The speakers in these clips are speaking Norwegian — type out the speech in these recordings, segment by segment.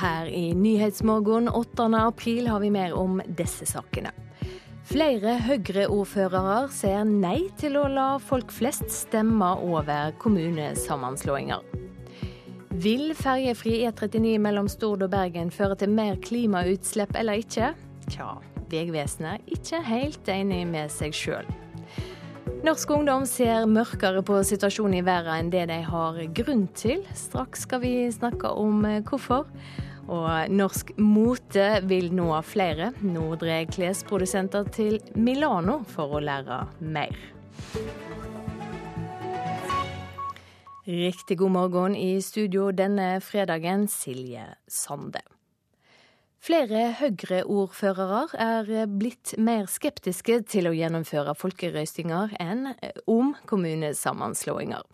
Her i Nyhetsmorgen 8. april har vi mer om disse sakene. Flere Høyre-ordførere sier nei til å la folk flest stemme over kommunesammenslåinger. Vil ferjefri E39 mellom Stord og Bergen føre til mer klimautslipp eller ikke? Tja, Vegvesenet er ikke helt enig med seg sjøl. Norsk ungdom ser mørkere på situasjonen i verden enn det de har grunn til. Straks skal vi snakke om hvorfor. Og norsk mote vil nå flere. Nå drar klesprodusenter til Milano for å lære mer. Riktig god morgen i studio denne fredagen, Silje Sande. Flere Høyre-ordførere er blitt mer skeptiske til å gjennomføre folkerøstinger enn om kommunesammenslåinger.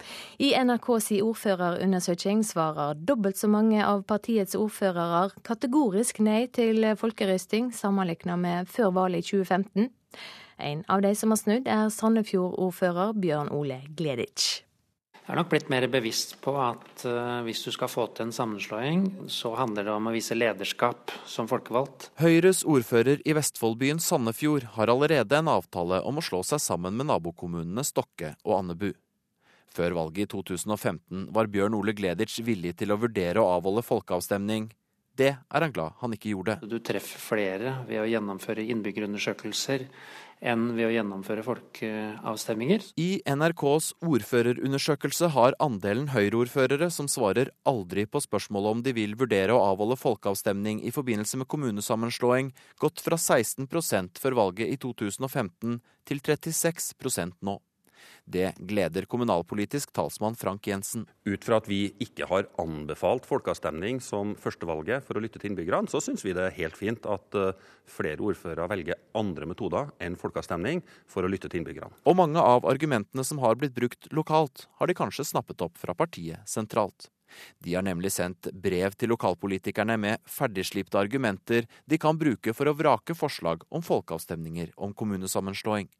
I NRKs ordførerundersøking svarer dobbelt så mange av partiets ordførere kategorisk nei til folkerøsting sammenlignet med før valget i 2015. En av de som har snudd, er Sandefjord-ordfører Bjørn Ole Gleditsch. Jeg er nok blitt mer bevisst på at uh, hvis du skal få til en sammenslåing, så handler det om å vise lederskap som folkevalgt. Høyres ordfører i Vestfoldbyen Sandefjord har allerede en avtale om å slå seg sammen med nabokommunene Stokke og Andebu. Før valget i 2015 var Bjørn Ole Gleditsch villig til å vurdere å avholde folkeavstemning. Det er han glad han ikke gjorde. Du treffer flere ved å gjennomføre innbyggerundersøkelser enn ved å gjennomføre folkeavstemninger. I NRKs ordførerundersøkelse har andelen Høyre-ordførere som svarer aldri på spørsmålet om de vil vurdere å avholde folkeavstemning i forbindelse med kommunesammenslåing, gått fra 16% før valget i 2015 til 36% nå. Det gleder kommunalpolitisk talsmann Frank Jensen. Ut fra at vi ikke har anbefalt folkeavstemning som førstevalget for å lytte til innbyggerne, så syns vi det er helt fint at eh, flere ordførere velger andre metoder enn folkeavstemning for å lytte til innbyggerne. Og mange av argumentene som har blitt brukt lokalt, har de kanskje snappet opp fra partiet sentralt. De har nemlig sendt brev til lokalpolitikerne med ferdigslipte argumenter de kan bruke for å vrake forslag om folkeavstemninger om kommunesammenslåing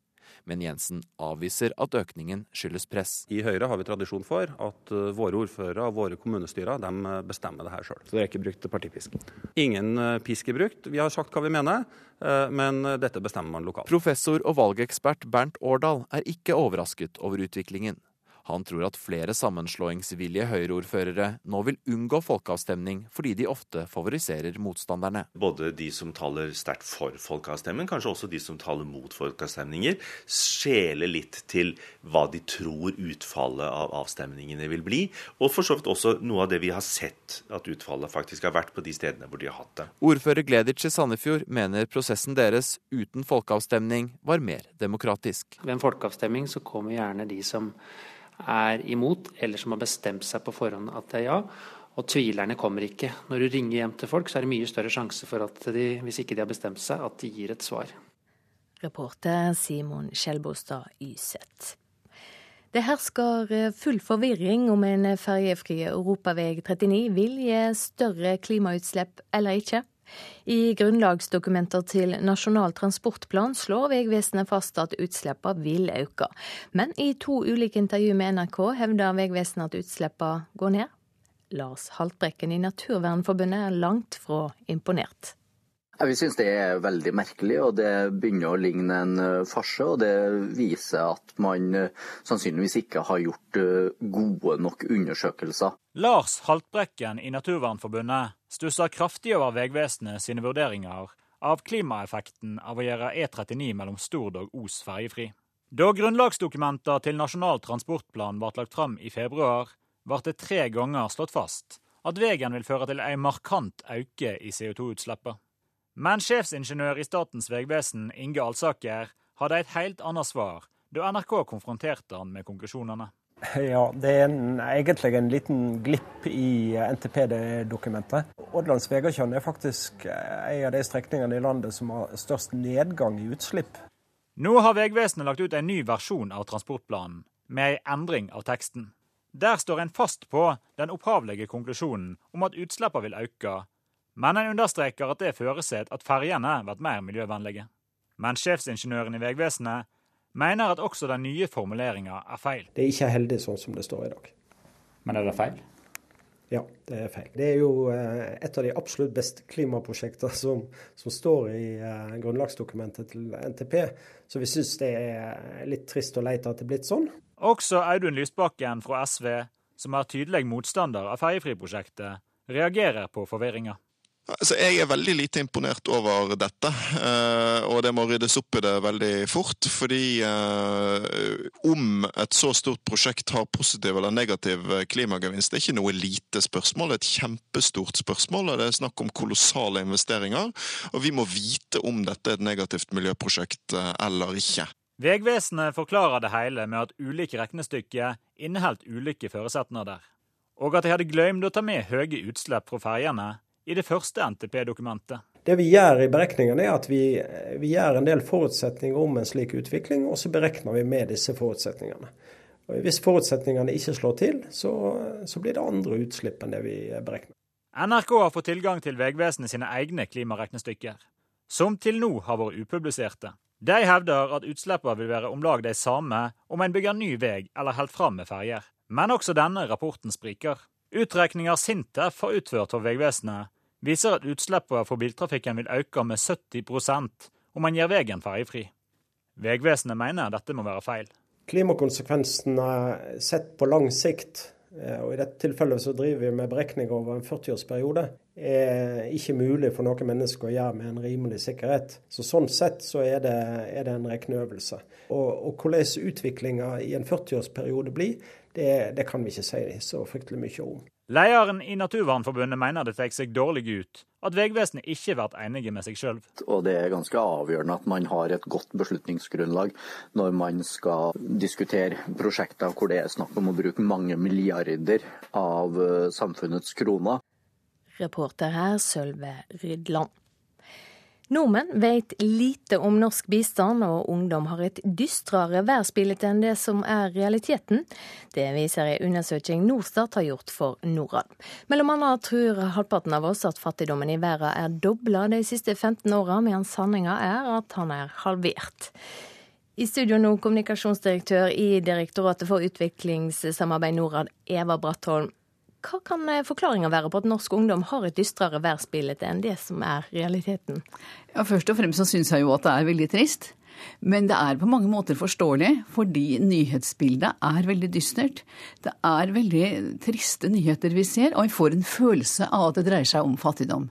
men Jensen avviser at økningen skyldes press. I Høyre har vi tradisjon for at eh, våre ordførere og våre kommunestyrer de eh, bestemmer det her sjøl. Så dere har ikke brukt partipisk? Ingen eh, pisk er brukt. Vi har sagt hva vi mener, men dette bestemmer man lokalt. Professor og valgekspert Bernt Årdal er ikke overrasket over utviklingen. Han tror at flere sammenslåingsvillige Høyre-ordførere nå vil unngå folkeavstemning fordi de ofte favoriserer motstanderne. Både de som taler sterkt for folkeavstemning, kanskje også de som taler mot folkeavstemninger, skjeler litt til hva de tror utfallet av avstemningene vil bli. Og for så vidt også noe av det vi har sett at utfallet faktisk har vært på de stedene hvor de har hatt det. Ordfører Gleditsch i Sandefjord mener prosessen deres uten folkeavstemning var mer demokratisk. Ved en folkeavstemning så kommer gjerne de som er imot, eller som har bestemt seg på forhånd at det er ja. Og tvilerne kommer ikke. Når du ringer hjem til folk, så er det mye større sjanse for at de, hvis ikke de har bestemt seg, at de gir et svar. Reporter Simon Skjelbostad Yseth. Det hersker full forvirring om en ferjefri europavei 39 vil gi større klimautslipp eller ikke. I grunnlagsdokumenter til Nasjonal transportplan slår Vegvesenet fast at utslippene vil øke. Men i to ulike intervju med NRK hevder Vegvesenet at utslippene går ned. Lars Haltbrekken i Naturvernforbundet er langt fra imponert. Vi syns det er veldig merkelig, og det begynner å ligne en farse. Og det viser at man sannsynligvis ikke har gjort gode nok undersøkelser. Lars Haltbrekken i Naturvernforbundet stusser kraftig over Vegvesenet sine vurderinger av klimaeffekten av å gjøre E39 mellom Stord og Os ferjefri. Da grunnlagsdokumenter til Nasjonal transportplan ble lagt fram i februar, ble det tre ganger slått fast at veien vil føre til en markant økning i CO2-utslippet. Men sjefsingeniør i Statens vegvesen, Inge Alsaker, hadde et helt annet svar da NRK konfronterte han med konklusjonene. Ja, det er en, egentlig en liten glipp i NTP-dokumentet. Ådlands Vegatjørn er faktisk en av de strekningene i landet som har størst nedgang i utslipp. Nå har Vegvesenet lagt ut en ny versjon av transportplanen, med en endring av teksten. Der står en fast på den opphavlige konklusjonen om at utslippene vil øke, men en understreker at det føreset at ferjene blir mer miljøvennlige. Men sjefsingeniøren i Vegvesenet mener at også den nye formuleringa er feil. Det er ikke heldig sånn som det står i dag. Men er det feil? Ja, det er feil. Det er jo eh, et av de absolutt beste klimaprosjekter som, som står i uh, grunnlagsdokumentet til NTP. Så vi syns det er litt trist og leit at det er blitt sånn. Også Audun Lysbakken fra SV, som er tydelig motstander av ferjefriprosjektet, reagerer på forvirringa. Altså, jeg er veldig lite imponert over dette, eh, og det må ryddes opp i det veldig fort. Fordi eh, om et så stort prosjekt har positiv eller negativ klimagevinst, det er ikke noe lite spørsmål, det er et kjempestort spørsmål. og Det er snakk om kolossale investeringer, og vi må vite om dette er et negativt miljøprosjekt eh, eller ikke. Vegvesenet forklarer det hele med at ulike regnestykker inneholdt ulike forutsetninger, og at de hadde glemt å ta med høye utslipp fra ferjene i det første NTP-dokumentet. Det vi gjør i beregningene, er at vi, vi, gjør en del forutsetninger om en slik utvikling, og så beregner vi med disse forutsetningene. Og hvis forutsetningene ikke slår til, så, så blir det andre utslipp enn det vi beregner. NRK har fått tilgang til Vegvesenet sine egne klimaregnestykker, som til nå har vært upubliserte. De hevder at utslippene vil være om lag de samme om en bygger ny vei eller holder fram med ferjer. Men også denne rapporten spriker. Utregninger Sintef har utført for Vegvesenet, viser at utslippene for biltrafikken vil øke med 70% om man gjør veien ferjefri. Vegvesenet mener dette må være feil. Klimakonsekvensene sett på lang sikt, eh, og i dette tilfellet så driver vi med beregninger over en 40-årsperiode, er ikke mulig for noen mennesker å gjøre med en rimelig sikkerhet. Så Sånn sett så er det, er det en regneøvelse. Og, og hvordan utviklinga i en 40-årsperiode blir, det, det kan vi ikke si så fryktelig mye om. Lederen i Naturvernforbundet mener det tar seg dårlig ut at Vegvesenet ikke blir enige med seg sjøl. Og det er ganske avgjørende at man har et godt beslutningsgrunnlag når man skal diskutere prosjekter hvor det er snakk om å bruke mange milliarder av eh, samfunnets kroner. Reporter her Sølve Rydland. Nordmenn vet lite om norsk bistand, og ungdom har et dystrere værsbilde enn det som er realiteten. Det viser en undersøking Norstat har gjort for Norad. Mellom annet tror halvparten av oss at fattigdommen i verden er dobla de siste 15 åra, mens sanninga er at han er halvert. I studio nå, kommunikasjonsdirektør i Direktoratet for utviklingssamarbeid Norad, Eva Brattholm. Hva kan eh, forklaringa være på at norsk ungdom har et dystrere værsbilde enn det som er realiteten? Ja, først og fremst så syns jeg jo at det er veldig trist. Men det er på mange måter forståelig, fordi nyhetsbildet er veldig dystert. Det er veldig triste nyheter vi ser, og vi får en følelse av at det dreier seg om fattigdom.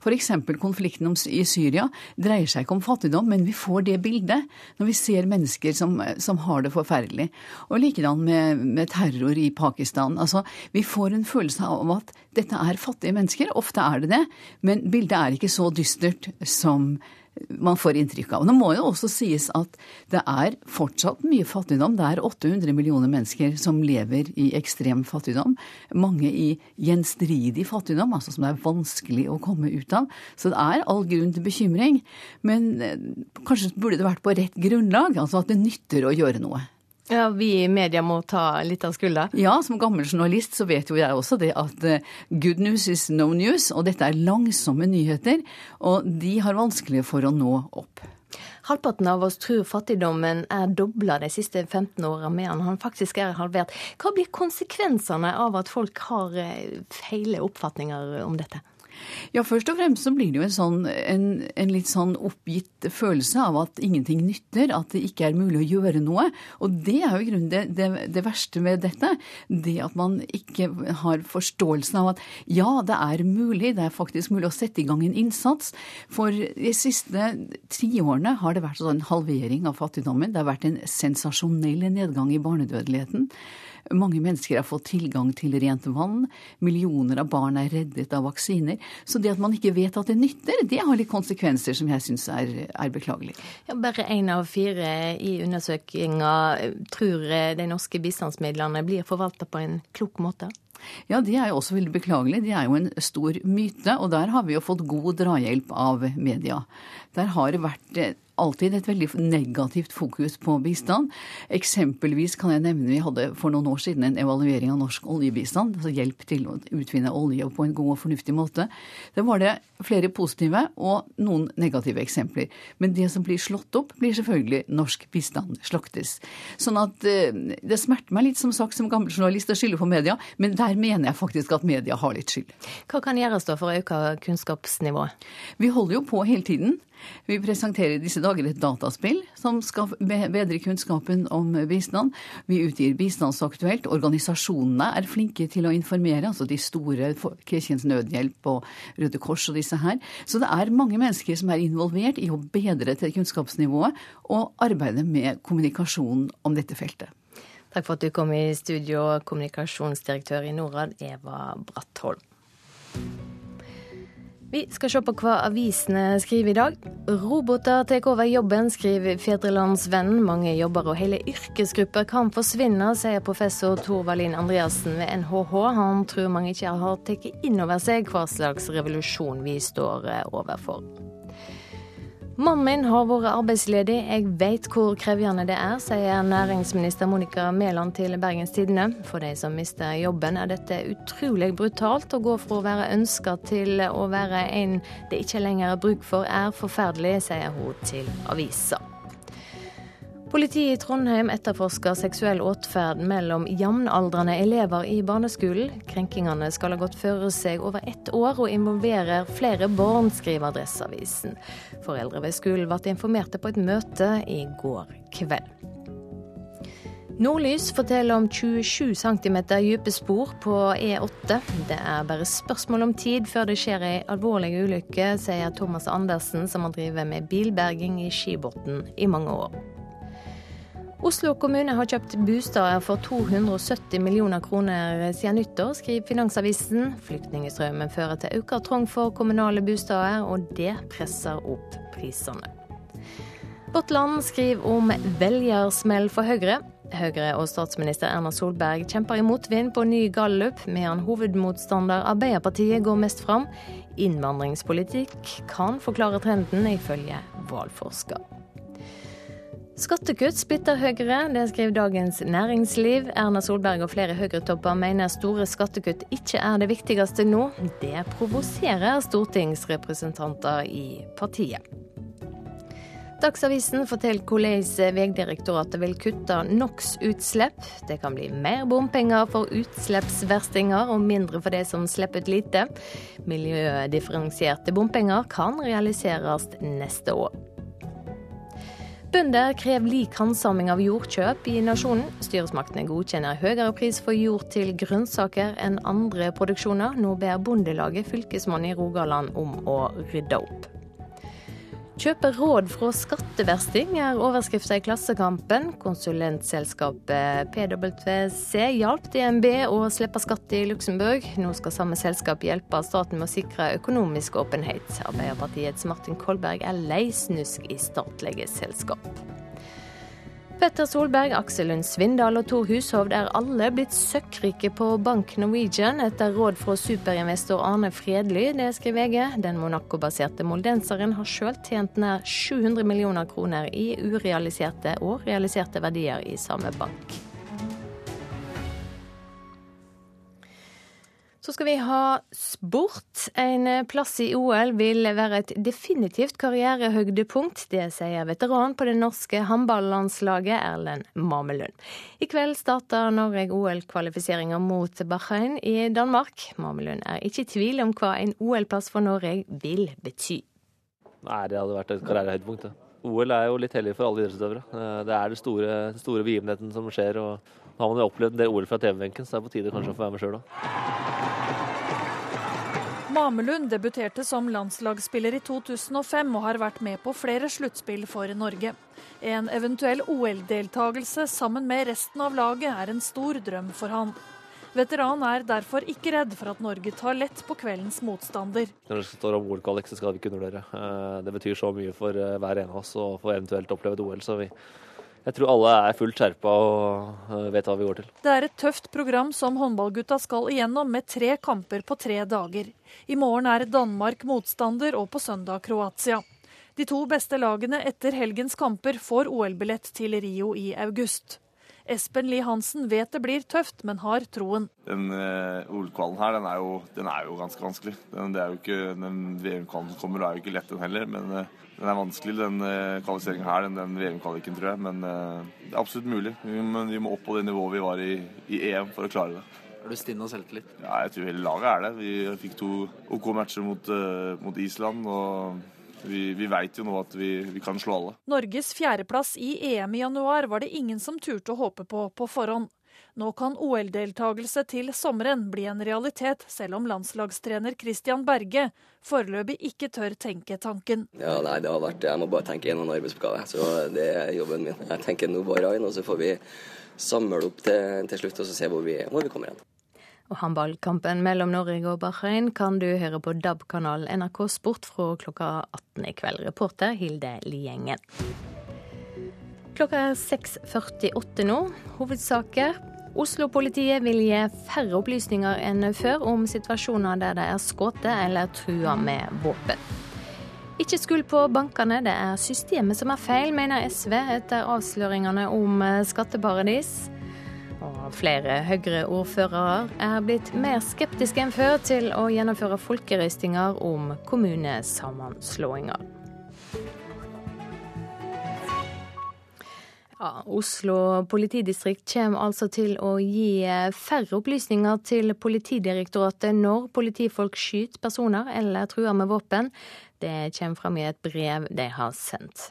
F.eks. konflikten i Syria dreier seg ikke om fattigdom, men vi får det bildet når vi ser mennesker som, som har det forferdelig. Og likedan med, med terror i Pakistan. Altså, vi får en følelse av at dette er fattige mennesker. Ofte er det det, men bildet er ikke så dystert som man får inntrykk av. Nå må jo også sies at det er fortsatt mye fattigdom. Det er 800 millioner mennesker som lever i ekstrem fattigdom. Mange i gjenstridig fattigdom, altså som det er vanskelig å komme ut av. Så det er all grunn til bekymring. Men eh, kanskje burde det vært på rett grunnlag, altså at det nytter å gjøre noe. Ja, Vi i media må ta litt av skulda? Ja, som gammel journalist så vet jo jeg også det at eh, good news is no news. Og dette er langsomme nyheter, og de har vanskelig for å nå opp. Halvparten av oss tror fattigdommen er dobla de siste 15 åra, medan han faktisk er halvert. Hva blir konsekvensene av at folk har eh, feile oppfatninger om dette? Ja, først og fremst så blir det jo en, sånn, en, en, litt sånn oppgitt følelse av at ingenting nytter, at det ikke er mulig å gjøre noe. Og det er jo i grunnen det, det, det verste med dette. Det at man ikke har forståelsen av at ja, det er mulig, det er faktisk mulig å sette i gang en innsats. For de siste tiårene har det vært sånn halvering av fattigdommen. Det har vært en sensasjonell nedgang i barnedødeligheten. Mange mennesker har fått tilgang til rent vann. Millioner av barn er reddet av vaksiner. Så det at man ikke vet at det nytter, det har litt konsekvenser som jeg syns er, er beklagelig. Ja, bare én av fire i undersøkinga tror de norske bistandsmidlene blir forvalta på en klok måte? Ja, det er jo også veldig beklagelig. Det er jo en stor myte, og der har vi jo fått god drahjelp av media. Der har det vært alltid et veldig negativt fokus på bistand. Eksempelvis kan jeg nevne vi hadde for noen år siden en evaluering av norsk oljebistand. altså Hjelp til å utvinne olje på en god og fornuftig måte. Da var det flere positive og noen negative eksempler. Men det som blir slått opp, blir selvfølgelig norsk bistand slaktes. Sånn at eh, det smerter meg litt som sagt som gammel journalist å skylde på media, men der mener jeg faktisk at media har litt skyld. Hva kan gjøres da for å øke kunnskapsnivået? Vi holder jo på hele tiden. Vi presenterer disse dager et dataspill som skal bedre kunnskapen om bistand. Vi utgir Bistandsaktuelt. Organisasjonene er flinke til å informere, altså de store, Kirkens Nødhjelp og Røde Kors og disse her. Så det er mange mennesker som er involvert i å bedre til kunnskapsnivået og arbeide med kommunikasjon om dette feltet. Takk for at du kom i studio, kommunikasjonsdirektør i Norad, Eva Brattholm. Vi skal se på hva avisene skriver i dag. Roboter tar over jobben, skriver Fedrelandsvennen. Mange jobber og hele yrkesgrupper kan forsvinne, sier professor Thorvalin Andreassen ved NHH. Han tror mange ikke har tatt inn over seg hva slags revolusjon vi står overfor. Mannen min har vært arbeidsledig, jeg vet hvor krevende det er, sier næringsminister Monica Mæland til Bergens Tidende. For de som mister jobben er dette utrolig brutalt. Å gå fra å være ønska til å være en det ikke lenger er bruk for, er forferdelig, sier hun til avisa. Politiet i Trondheim etterforsker seksuell atferd mellom jevnaldrende elever i barneskolen. Krenkingene skal ha gått føre seg over ett år og involverer flere barn, skriver Adresseavisen. Foreldre ved skolen ble informerte på et møte i går kveld. Nordlys forteller om 27 cm dype spor på E8. Det er bare spørsmål om tid før det skjer ei alvorlig ulykke, sier Thomas Andersen, som har drevet med bilberging i Skibotn i mange år. Oslo kommune har kjøpt bosteder for 270 millioner kroner siden nyttår, skriver Finansavisen. Flyktningstrømmen fører til økt trang for kommunale bosteder, og det presser opp prisene. Vårt Land skriver om velgersmell for Høyre. Høyre og statsminister Erna Solberg kjemper i motvind på ny gallup, medan hovedmotstander Arbeiderpartiet går mest fram. Innvandringspolitikk kan forklare trenden, ifølge valgforsker. Skattekutt splitter Høyre, det skriver Dagens Næringsliv. Erna Solberg og flere Høyre-topper mener store skattekutt ikke er det viktigste nå. Det provoserer stortingsrepresentanter i partiet. Dagsavisen forteller hvordan Vegdirektoratet vil kutte NOx-utslipp. Det kan bli mer bompenger for utslippsverstinger og mindre for de som slipper ut lite. Miljødifferensierte bompenger kan realiseres neste år. Bønder krever lik handsaming av jordkjøp i nasjonen. Styresmaktene godkjenner høyere pris for jord til grønnsaker enn andre produksjoner. Nå ber Bondelaget Fylkesmannen i Rogaland om å rydde opp. Kjøpe råd fra skatteversting er overskrifta i Klassekampen. Konsulentselskapet PwC hjalp DNB å slippe skatt i Luxembourg. Nå skal samme selskap hjelpe staten med å sikre økonomisk åpenhet. Arbeiderpartiets Martin Kolberg er lei snusk i statlige selskap. Petter Solberg, Aksel Lund Svindal og Tor Hushovd er alle blitt søkkrike på Bank Norwegian etter råd fra superinvestor Arne Fredly, det skriver VG. Den Monaco-baserte moldenseren har sjøl tjent nær 700 millioner kroner i urealiserte og realiserte verdier i samme bank. Så skal vi ha sport. En plass i OL vil være et definitivt karrierehøydepunkt. Det sier veteran på det norske håndballandslaget Erlend Mamelund. I kveld starter Norge OL-kvalifiseringer mot Bahrain i Danmark. Mamelund er ikke i tvil om hva en OL-plass for Norge vil bety. Nei, det hadde vært et karrierehøydepunkt. OL er jo litt hellig for alle idrettsutøvere. Det er den store, store begivenheten som skjer. og Nå har man jo opplevd en del OL fra TV-benken, så det er på tide kanskje å få være med sjøl òg. Mamelund debuterte som landslagsspiller i 2005 og har vært med på flere sluttspill for Norge. En eventuell OL-deltakelse sammen med resten av laget er en stor drøm for han. Veteranen er derfor ikke redd for at Norge tar lett på kveldens motstander. Når det står om OL-kvalik, så skal vi ikke undervurdere. Eh, det betyr så mye for eh, hver en av oss å få eventuelt oppleve et OL. så vi jeg tror alle er fullt skjerpa og eh, vet hva vi går til. Det er et tøft program som håndballgutta skal igjennom, med tre kamper på tre dager. I morgen er Danmark motstander, og på søndag Kroatia. De to beste lagene etter helgens kamper får OL-billett til Rio i august. Espen Lie Hansen vet det blir tøft, men har troen. Den uh, OL-kvalen her, den er, jo, den er, jo, ganske vanskelig. Den, det er jo ikke, den VM-kvalen som kommer, er jo ikke lett, den heller. Men uh, den er vanskelig, den uh, kvalifiseringa her, den, den VM-kvaliken, tror jeg. Men uh, det er absolutt mulig. Vi, men vi må opp på det nivået vi var i, i EM for å klare det. Er du stinn av selvtillit? Ja, jeg tror hele laget er det. Vi fikk to OK matcher mot, mot Island. og vi, vi veit jo nå at vi, vi, kan slå alle. Norges fjerdeplass i EM i januar var det ingen som turte å håpe på på forhånd. Nå kan OL-deltakelse til sommeren bli en realitet, selv om landslagstrener Christian Berge foreløpig ikke tør tenke tanken. Ja, nei, det har vært, Jeg må bare tenke en arbeidsoppgave, så det er jobben min. Jeg tenker nå bare inn, og så får vi samle opp til, til slutt og så se hvor vi, hvor vi kommer hen. Og Håndballkampen mellom Norge og Bahrain kan du høre på DAB-kanalen NRK Sport fra klokka 18 i kveld. Reporter Hilde Liengen. Klokka er 6.48 nå. Hovedsaker. Oslo-politiet vil gi færre opplysninger enn før om situasjoner der de er skutt eller trua med våpen. Ikke skyld på bankene, det er systemet som er feil, mener SV etter avsløringene om skatteparadis. Og flere Høyre-ordførere er blitt mer skeptiske enn før til å gjennomføre folkerøstinger om kommunesammenslåinger. Ja, Oslo politidistrikt kommer altså til å gi færre opplysninger til Politidirektoratet når politifolk skyter personer eller truer med våpen. Det kommer fram i et brev de har sendt.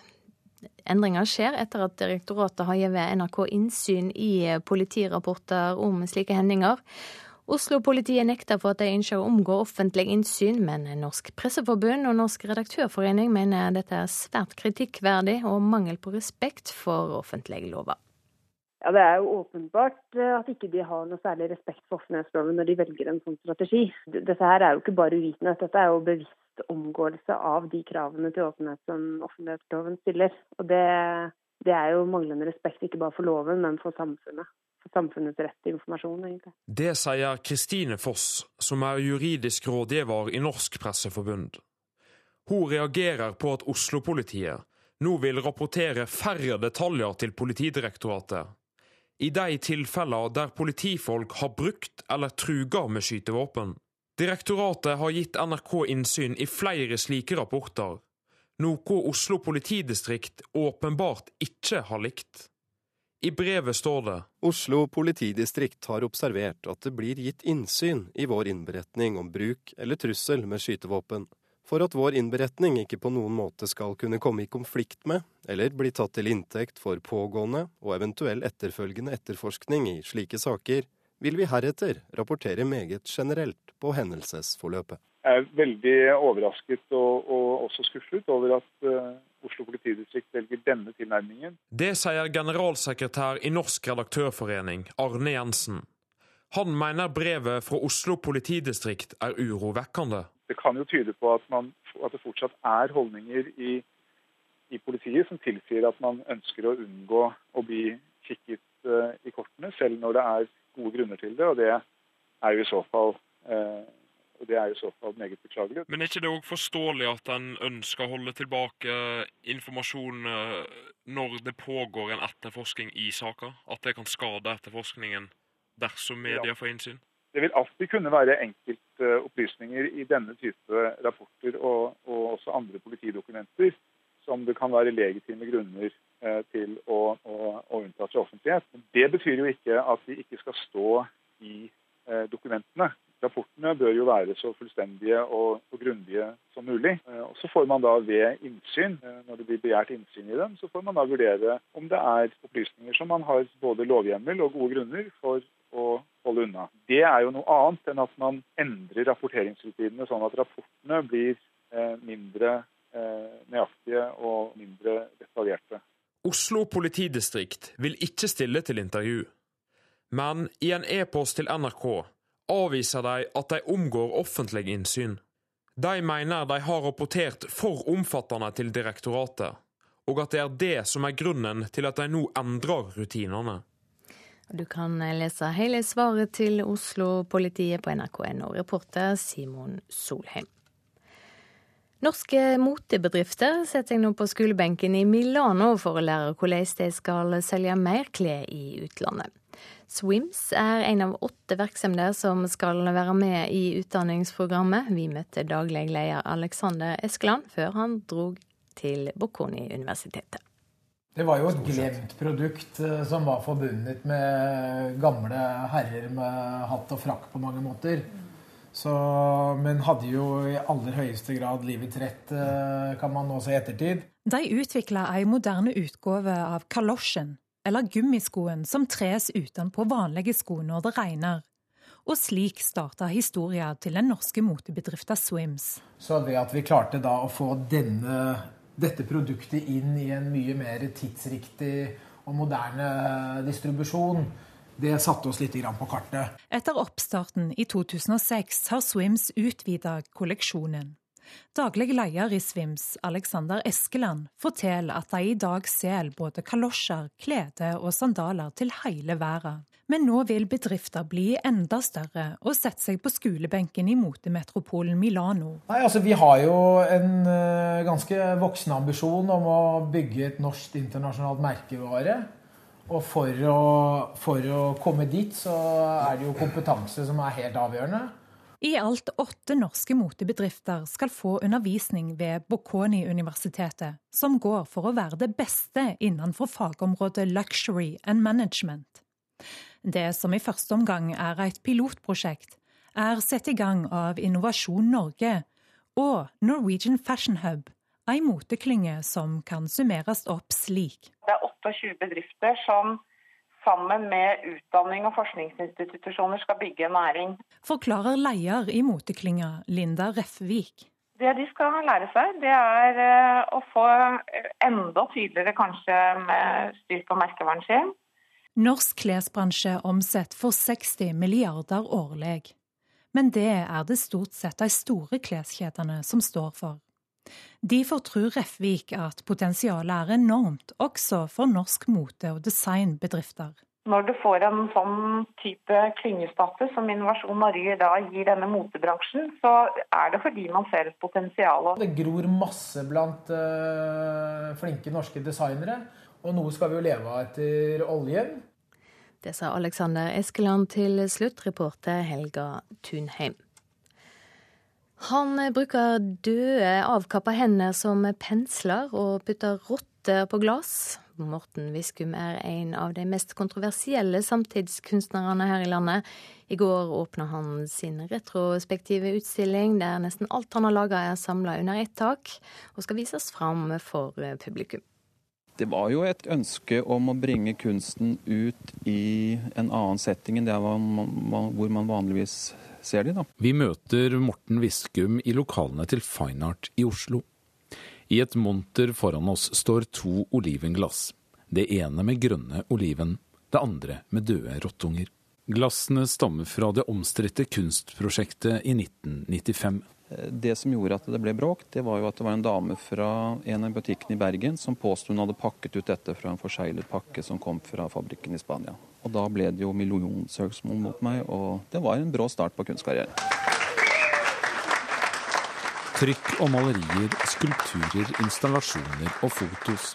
Endringer skjer etter at direktoratet har gitt NRK innsyn i politirapporter om slike hendinger. Oslo-politiet nekter for at de ønsker å omgå offentlig innsyn, men Norsk Presseforbund og Norsk Redaktørforening mener dette er svært kritikkverdig og mangel på respekt for offentlige lover. Ja, Det er jo åpenbart at ikke de har noe særlig respekt for offentlighetsloven når de velger en sånn strategi. Dette her er jo ikke bare uvitenhet, dette er jo bevisst omgåelse av de kravene til åpenhet som offentlighetsloven stiller. Og det, det er jo manglende respekt ikke bare for loven, men for samfunnet. Samfunnets rett til informasjon, egentlig. Det sier Kristine Foss, som er juridisk rådgiver i Norsk Presseforbund. Hun reagerer på at Oslo-politiet nå vil rapportere færre detaljer til Politidirektoratet. I de tilfeller der politifolk har brukt eller truga med skytevåpen. Direktoratet har gitt NRK innsyn i flere slike rapporter, noe Oslo politidistrikt åpenbart ikke har likt. I brevet står det Oslo politidistrikt har observert at det blir gitt innsyn i vår innberetning om bruk eller trussel med skytevåpen, for at vår innberetning ikke på noen måte skal kunne komme i konflikt med eller bli tatt til inntekt for pågående og eventuell etterfølgende etterforskning i slike saker, vil vi heretter rapportere meget generelt på hendelsesforløpet. Jeg er veldig overrasket og, og også skuffet over at uh, Oslo politidistrikt velger denne tilnærmingen. Det sier generalsekretær i Norsk redaktørforening, Arne Jensen. Han mener brevet fra Oslo politidistrikt er urovekkende. Det kan jo tyde på at, man, at det fortsatt er holdninger i, i, politiet som tilsier at man ønsker å unngå å bli kikket uh, i kortene, selv når det er gode grunner til det. og Det er jo i så fall, eh, det er i så fall meget beklagelig. Men er ikke det òg forståelig at en ønsker å holde tilbake informasjon eh, når det pågår en etterforskning i saka? At det kan skade etterforskningen dersom media får innsyn? Det vil alltid kunne være enkeltopplysninger i denne type rapporter og, og også andre politidokumenter som det kan være legitime grunner Eh, til å, å, å unnta fra offentlighet. Det betyr jo ikke at de ikke skal stå i eh, dokumentene. Rapportene bør jo være så fullstendige og, og grundige som mulig. Eh, og Så får man da ved innsyn, når det blir begjært innsyn i dem, så får man da vurdere om det er opplysninger som man har både lovhjemmel og gode grunner for å holde unna. Det er jo noe annet enn at man endrer rapporteringsrutinene sånn at rapportene blir mindre nøyaktige og mindre detaljerte. Oslo politidistrikt vil ikke stille til intervju, men i en e-post til NRK avviser de at de omgår offentlig innsyn. De mener de har rapportert for omfattende til direktoratet, og at det er det som er grunnen til at de nå endrer rutinene. Du kan lese hele svaret til Oslo-politiet på nrk.no, reporter Simon Solheim. Norske motebedrifter setter seg nå på skolebenken i Milano for å lære hvordan de skal selge mer klær i utlandet. Swims er en av åtte virksomheter som skal være med i utdanningsprogrammet. Vi møtte daglig leder Alexander Eskeland før han drog til Bocconi-universitetet. Det var jo et glemt produkt eh, som var forbundet med gamle herrer med hatt og frakk på mange måter. Så, men hadde jo i aller høyeste grad livets rett, eh, kan man nå se i ettertid. De utvikla ei moderne utgave av kalosjen, eller gummiskoen som tres utenpå vanlige sko når det regner. Og slik starta historien til den norske motebedriften Swims. Så ved at vi klarte da å få denne dette produktet inn i en mye mer tidsriktig og moderne distribusjon. Det satte oss litt på kartet. Etter oppstarten i 2006 har Swims utvida kolleksjonen. Daglig leder i Svims, Alexander Eskeland, forteller at de i dag selger både kalosjer, klede og sandaler til hele verden. Men nå vil bedrifter bli enda større og sette seg på skolebenken i motemetropolen Milano. Nei, altså Vi har jo en uh, ganske voksen ambisjon om å bygge et norsk internasjonalt merkevare. Og for å, for å komme dit, så er det jo kompetanse som er helt avgjørende. I alt åtte norske motebedrifter skal få undervisning ved Bocconi-universitetet, som går for å være det beste innenfor fagområdet luxury and management. Det som i første omgang er et pilotprosjekt, er satt i gang av Innovasjon Norge og Norwegian Fashion Hub, ei moteklynge som kan summeres opp slik. Det er 28 bedrifter som sammen med utdanning og forskningsinstitusjoner skal bygge næring. Forklarer leder i moteklynga, Linda Reffvik. Det de skal lære seg, det er eh, å få enda tydeligere kanskje med styr på merkevaren sin Norsk klesbransje omsetter for 60 milliarder årlig. Men det er det stort sett de store kleskjedene som står for. Derfor tror Refvik at potensialet er enormt, også for norsk mote- og designbedrifter. Når du får en sånn type klyngestatus som Innovasjon Norge da gir denne motebransjen, så er det fordi man ser et potensial. Det gror masse blant uh, flinke norske designere. Og nå skal vi jo leve av etter oljen. Det sa Alexander Eskeland til sluttreporter Helga Tunheim. Han bruker døde, avkappa hender som pensler og putter rotter på glass. Morten Viskum er en av de mest kontroversielle samtidskunstnerne her i landet. I går åpna han sin retrospektive utstilling der nesten alt han har laga er samla under ett tak, og skal vises fram for publikum. Det var jo et ønske om å bringe kunsten ut i en annen setting enn det hvor man vanligvis ser de, da. Vi møter Morten Viskum i lokalene til Fine Art i Oslo. I et monter foran oss står to olivenglass. Det ene med grønne oliven, det andre med døde rottunger. Glassene stammer fra det omstridte kunstprosjektet i 1995. Det som gjorde at det ble bråk, det var jo at det var en dame fra en av butikkene i Bergen som påsto hun hadde pakket ut dette fra en forseglet pakke som kom fra fabrikken i Spania. Og da ble det jo millionsøksmål mot meg, og det var en brå start på kunstkarrieren. Trykk og malerier, skulpturer, installasjoner og fotos.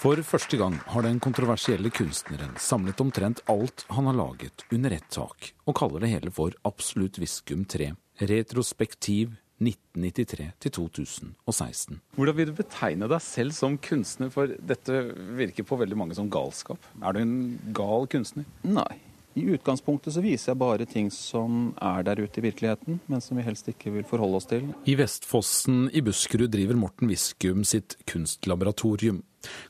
For første gang har den kontroversielle kunstneren samlet omtrent alt han har laget under ett tak, og kaller det hele for Absolutt Viskum 3. Retrospektiv 1993 til 2016. Hvordan vil du betegne deg selv som kunstner, for dette virker på veldig mange som galskap. Er du en gal kunstner? Nei. I utgangspunktet så viser jeg bare ting som er der ute i virkeligheten, men som vi helst ikke vil forholde oss til. I Vestfossen i Buskerud driver Morten Viskum sitt kunstlaboratorium.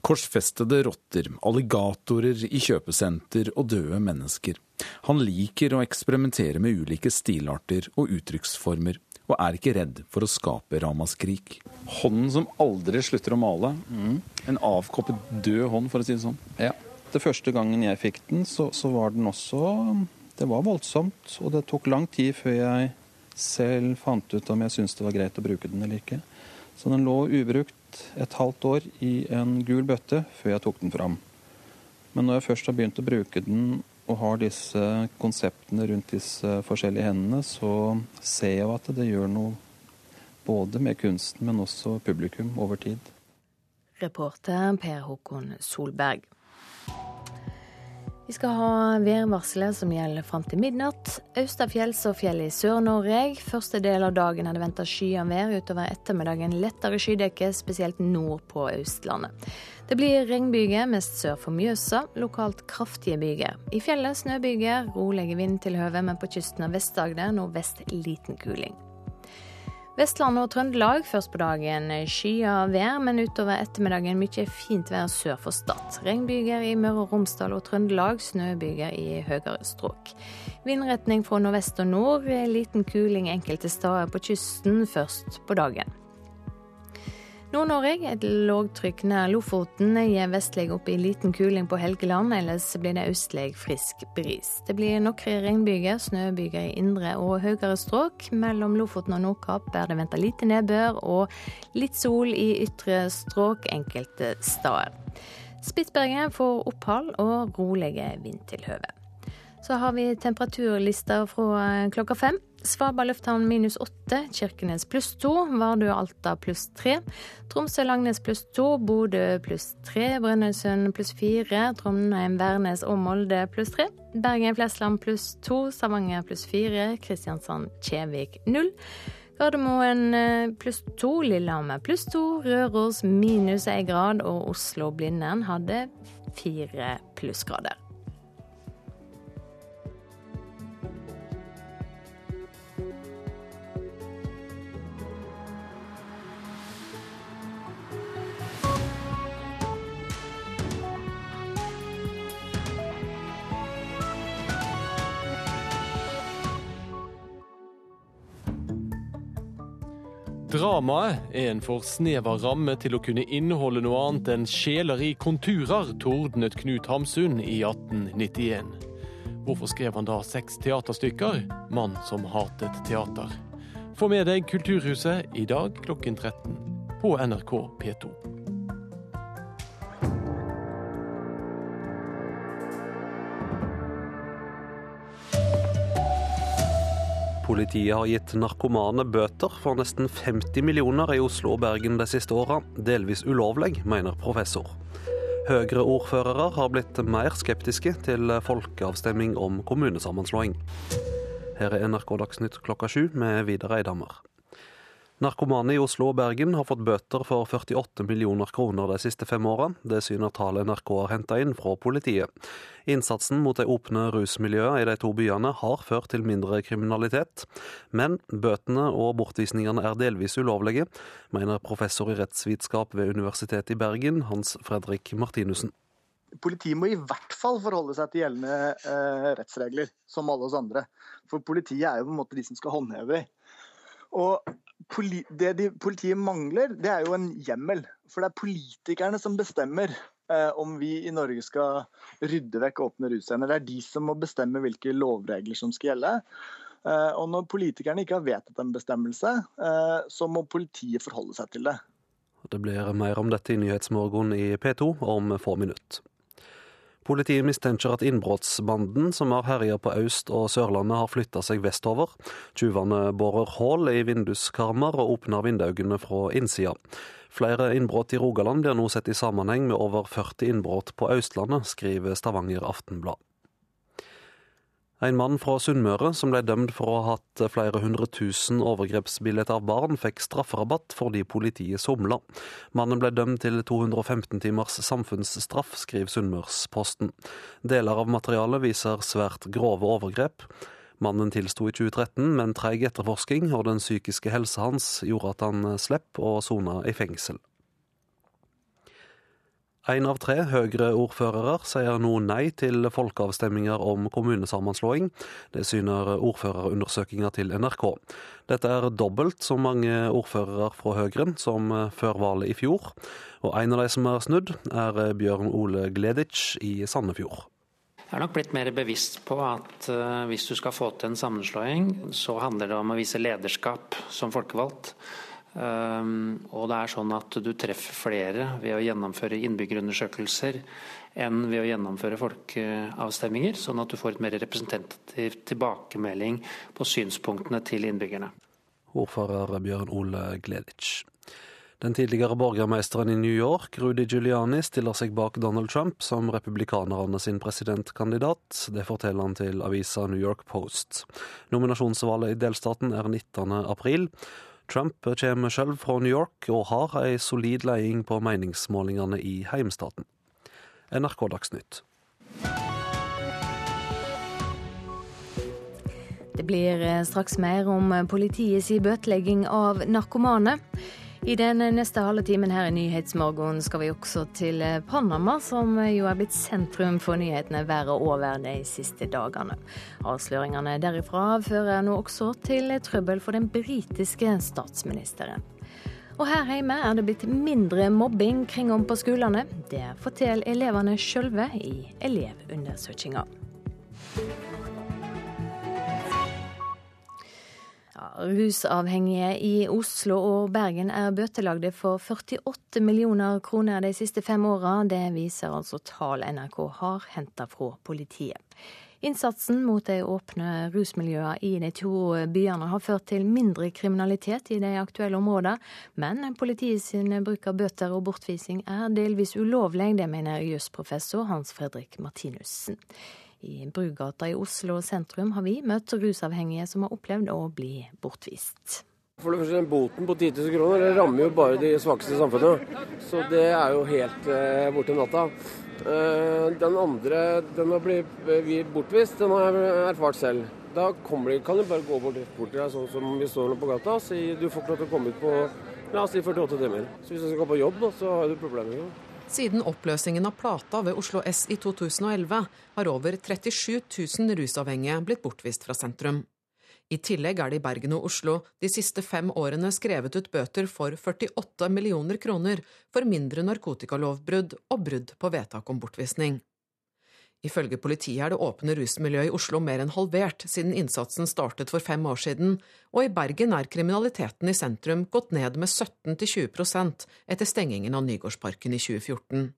Korsfestede rotter, alligatorer i kjøpesenter og døde mennesker. Han liker å eksperimentere med ulike stilarter og uttrykksformer, og er ikke redd for å skape ramaskrik. Hånden som aldri slutter å male. Mm. En avkoppet død hånd, for å si det sånn. Ja. Det første gangen jeg fikk den, så, så, var den også Det var voldsomt, og det tok lang tid før jeg selv fant ut om jeg syntes det var greit å bruke den eller ikke. Så den lå ubrukt et halvt år i en gul bøtte før jeg tok den fram. Men når jeg først har begynt å bruke den og har disse konseptene rundt disse forskjellige hendene, så ser jeg at det gjør noe Både med kunsten, men også publikum over tid. Reporter Per Håkon Solberg. Vi skal ha værvarselet som gjelder fram til midnatt. Austafjells og fjell i Sør-Norge. Første del av dagen er det venta vær. Utover ettermiddagen lettere skydekke, spesielt nord på Østlandet. Det blir regnbyger mest sør for Mjøsa, lokalt kraftige byger. I fjellet snøbyger, rolige vindtilhøve, men på kysten av Vest-Agder nordvest liten kuling. Vestland og Trøndelag først på dagen skya vær, men utover ettermiddagen mye fint vær sør for Stad. Regnbyger i Møre og Romsdal og Trøndelag, snøbyger i høyere strøk. Vindretning fra nordvest og nord, liten kuling enkelte steder på kysten først på dagen. Nord-Norge et lågtrykk nær Lofoten gir vestlig opp i liten kuling på Helgeland, ellers blir det østlig frisk bris. Det blir noen regnbyger, snøbyger i indre og høyere strøk. Mellom Lofoten og Nordkapp er det venta lite nedbør og litt sol i ytre strøk enkelte steder. Spitsbergen får opphold og rolige vindtilhøve. Så har vi temperaturlister fra klokka fem. Svalbard lufthavn minus åtte, Kirkenes pluss to, Vardø Alta pluss tre, Tromsø Langnes pluss to, Bodø pluss tre, Brønnøysund pluss fire, Trondheim, Værnes og Molde pluss tre, Bergen Flesland pluss to, Stavanger pluss fire, Kristiansand Kjevik null. Gardermoen eh, pluss to, Lillehammer pluss to, Røros minus én grad og Oslo-Blindern hadde fire plussgrader. Dramaet er en for snever ramme til å kunne inneholde noe annet enn sjeler i konturer, tordnet Knut Hamsun i 1891. Hvorfor skrev han da seks teaterstykker? 'Mann som hatet teater'. Få med deg Kulturhuset i dag klokken 13 på NRK P2. Politiet har gitt narkomane bøter for nesten 50 millioner i Oslo og Bergen de siste åra. Delvis ulovlig, mener professor. Høyre-ordførere har blitt mer skeptiske til folkeavstemning om kommunesammenslåing. Her er NRK Dagsnytt klokka sju med Vidar Eidhammer. Narkomane i Oslo og Bergen har fått bøter for 48 millioner kroner de siste fem årene. Det syner tallet NRK har henta inn fra politiet. Innsatsen mot de åpne rusmiljøene i de to byene har ført til mindre kriminalitet. Men bøtene og bortvisningene er delvis ulovlige, mener professor i rettsvitenskap ved Universitetet i Bergen, Hans Fredrik Martinussen. Politiet må i hvert fall forholde seg til gjeldende eh, rettsregler, som alle oss andre. For politiet er jo på en måte de som skal håndheve dem. Og det de, politiet mangler, det er jo en hjemmel. For det er politikerne som bestemmer eh, om vi i Norge skal rydde vekk åpne russcener. Det er de som må bestemme hvilke lovregler som skal gjelde. Eh, og når politikerne ikke har vedtatt en bestemmelse, eh, så må politiet forholde seg til det. Det blir mer om dette i Nyhetsmorgen i P2 om få minutter. Politiet mistenker at innbruddsbanden som har herja på Øst- og Sørlandet, har flytta seg vestover. Tyvene borer hull i vinduskarmer og åpner vinduene fra innsida. Flere innbrudd i Rogaland blir nå sett i sammenheng med over 40 innbrudd på Østlandet, skriver Stavanger Aftenblad. En mann fra Sunnmøre som ble dømt for å ha hatt flere hundre tusen overgrepsbilder av barn, fikk strafferabatt fordi politiet somla. Mannen ble dømt til 215 timers samfunnsstraff, skriver Sunnmørsposten. Deler av materialet viser svært grove overgrep. Mannen tilsto i 2013, men treig etterforsking og den psykiske helsa hans gjorde at han slapp å sone i fengsel. Én av tre Høyre-ordførere sier nå nei til folkeavstemninger om kommunesammenslåing. Det syner ordførerundersøkelser til NRK. Dette er dobbelt så mange ordførere fra Høyre som før valget i fjor. Og en av de som er snudd, er Bjørn Ole Gleditsch i Sandefjord. Jeg er nok blitt mer bevisst på at eh, hvis du skal få til en sammenslåing, så handler det om å vise lederskap som folkevalgt. Um, og det er sånn at du treffer flere ved å gjennomføre innbyggerundersøkelser enn ved å gjennomføre folkeavstemninger, sånn at du får et mer representativ tilbakemelding på synspunktene til innbyggerne. Ordfører Bjørn Ole Gleditsch. Den tidligere borgermesteren i New York, Rudy Giuliani, stiller seg bak Donald Trump som republikanerne sin presidentkandidat. Det forteller han til avisa New York Post. Nominasjonsvalget i delstaten er 19. april. Trump kommer selv fra New York og har ei solid leding på meningsmålingene i heimstaten. NRK Dagsnytt. Det blir eh, straks mer om politiets bøtelegging av narkomane. I den neste halve timen her i Nyhetsmorgen skal vi også til eh, Panama, som jo er blitt sentrum for nyhetene været over de siste dagene. Avsløringene derifra fører nå også til trøbbel for den britiske statsministeren. Og her hjemme er det blitt mindre mobbing kring om på skolene. Det forteller elevene sjølve i Elevundersøkelsen. Rusavhengige i Oslo og Bergen er bøtelagde for 48 millioner kroner de siste fem åra. Det viser altså tall NRK har henta fra politiet. Innsatsen mot de åpne rusmiljøene i de to byene har ført til mindre kriminalitet i de aktuelle områdene, men politiet sin bruk av bøter og bortvising er delvis ulovlig. Det mener jusprofessor Hans Fredrik Martinussen. I Brugata i Oslo sentrum har vi møtt rusavhengige som har opplevd å bli bortvist. For det første, Boten på 10 000 kroner det rammer jo bare de svakeste i samfunnet. Så det er jo helt eh, borte natta. Eh, den andre, den å bli eh, bortvist, den har jeg erfart selv. Da de, kan du bare gå bort, bort til deg sånn som vi står nå på gata og si du får ikke lov til å komme ut på la oss si 48 timer. Så hvis du skal gå på jobb, så har du problemer. Siden oppløsningen av Plata ved Oslo S i 2011 har over 37 000 rusavhengige blitt bortvist fra sentrum. I tillegg er det i Bergen og Oslo de siste fem årene skrevet ut bøter for 48 millioner kroner for mindre narkotikalovbrudd og brudd på vedtak om bortvisning. Ifølge politiet er det åpne rusmiljøet i Oslo mer enn halvert siden innsatsen startet for fem år siden, og i Bergen er kriminaliteten i sentrum gått ned med 17-20% etter stengingen av Nygårdsparken i 2014.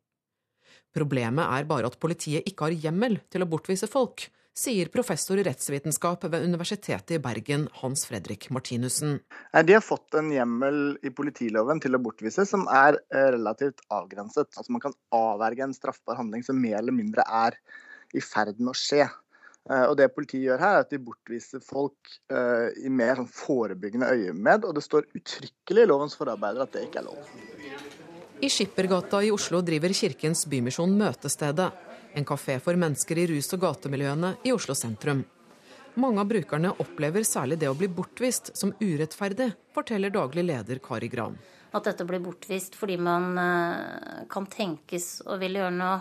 Problemet er bare at politiet ikke har hjemmel til å bortvise folk, sier professor i rettsvitenskap ved Universitetet i Bergen, Hans Fredrik Martinussen. De har fått en hjemmel i politiloven til å bortvise som er eh, relativt avgrenset. Altså Man kan avverge en straffbar handling som mer eller mindre er i ferd med å skje. Eh, og Det politiet gjør her, er at de bortviser folk eh, i mer sånn forebyggende øyemed, og det står uttrykkelig i lovens forarbeider at det ikke er lov. I Skippergata i Oslo driver Kirkens Bymisjon Møtestedet en kafé for mennesker i rus- og gatemiljøene i Oslo sentrum. Mange av brukerne opplever særlig det å bli bortvist som urettferdig, forteller daglig leder Kari Gran. At dette blir bortvist fordi man eh, kan tenkes å ville gjøre noe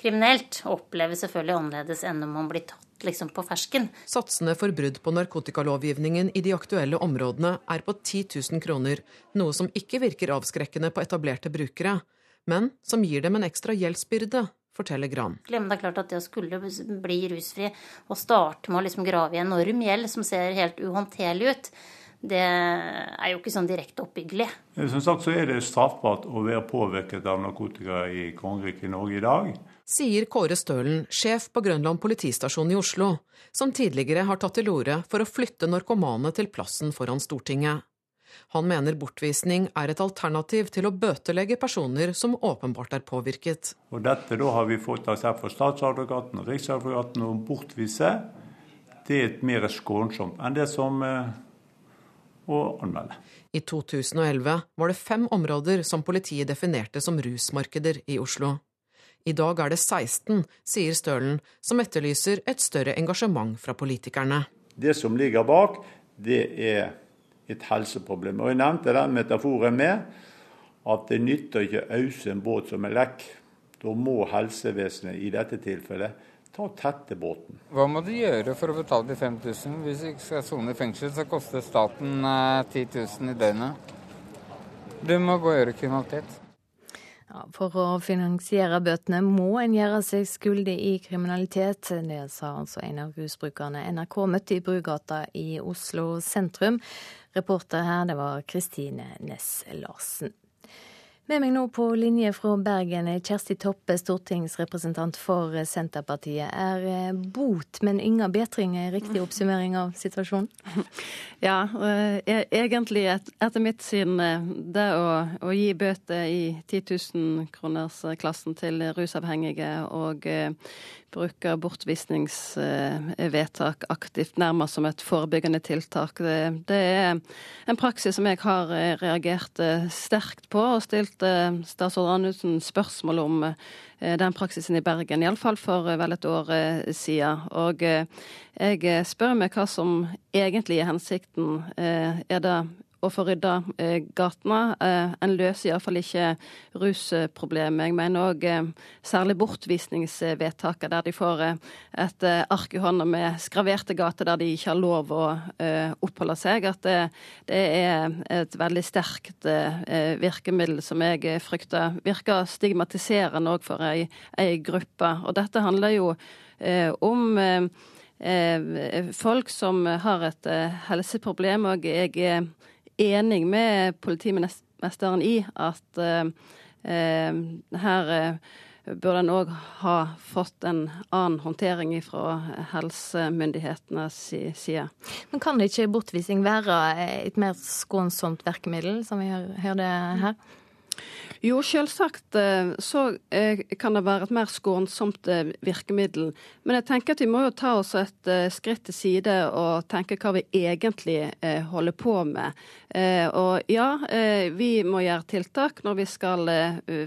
kriminelt, oppleves selvfølgelig annerledes enn om man blir tatt liksom på fersken. Satsene for brudd på narkotikalovgivningen i de aktuelle områdene er på 10 000 kroner, noe som ikke virker avskrekkende på etablerte brukere, men som gir dem en ekstra gjeldsbyrde forteller Gran. Men det er klart at det å skulle bli rusfri og starte med å liksom grave i enorm gjeld som ser helt uhåndterlig ut, det er jo ikke sånn direkte oppbyggelig. Som sagt så er det straffbart å være påvirket av narkotika i kongeriket Norge i dag. Sier Kåre Stølen, sjef på Grønland politistasjon i Oslo, som tidligere har tatt til orde for å flytte narkomane til plassen foran Stortinget. Han mener bortvisning er et alternativ til å bøtelegge personer som åpenbart er påvirket. Og Dette da har vi fått aksept fra statsadvokaten og riksadvokaten å bortvise. Det er mer skånsomt enn det som eh, å anmelde. I 2011 var det fem områder som politiet definerte som rusmarkeder i Oslo. I dag er det 16, sier Stølen, som etterlyser et større engasjement fra politikerne. Det som ligger bak, det er et helseproblem. Og Jeg nevnte den metaforen med at det nytter ikke å ause en båt som er lekk. Da må helsevesenet i dette tilfellet ta tette båten. Hva må du gjøre for å betale de 5000? Hvis du ikke skal sone i fengsel, så koster staten 10 eh, 000 i døgnet. Du må gå og gjøre kriminalitet. Ja, for å finansiere bøtene må en gjøre seg skyldig i kriminalitet. Det sa altså en av rusbrukerne NRK møtte i Brugata i Oslo sentrum. Reporter her, det var Kristine Næss Larsen. Med meg nå på linje fra Bergen er Kjersti Toppe, stortingsrepresentant for Senterpartiet. Er eh, bot, men ingen bedring riktig oppsummering av situasjonen? Ja, eh, e-, egentlig etter mitt syn eh, det å, å gi bøter i 10 000-kronersklassen til rusavhengige og bruker bortvisningsvedtak aktivt, nærmest som et forebyggende tiltak. Det, det, er en praksis som jeg har eh, reagert eh, sterkt på, og stilt eh, statsråd Anundsen spørsmål om den praksisen i Bergen, iallfall for vel et år siden. Og jeg spør meg hva som egentlig er hensikten. Er det å få rydda eh, gatene. Eh, en løser iallfall ikke rusproblemet. Jeg mener òg eh, særlig bortvisningsvedtaket, der de får et ark i hånda med skraverte gater der de ikke har lov å oppholde seg. At det, det er et veldig sterkt virkemiddel som jeg frykter virker stigmatiserende òg for ei, ei gruppe. Og dette handler jo om folk som har et helseproblem, og jeg er enig med politimesteren i at eh, eh her eh, burde en òg ha fått en annen håndtering fra helsemyndighetenes side. Men kan ikke bortvisning være et mer skånsomt virkemiddel, som vi hørte her? Jo, selvsagt eh, så eh, kan det være et mer skånsomt eh, virkemiddel. Men jeg tenker at vi må jo ta oss et skritt til side og tenke hva vi egentlig holder på med. Og ja, vi må gjøre tiltak når vi skal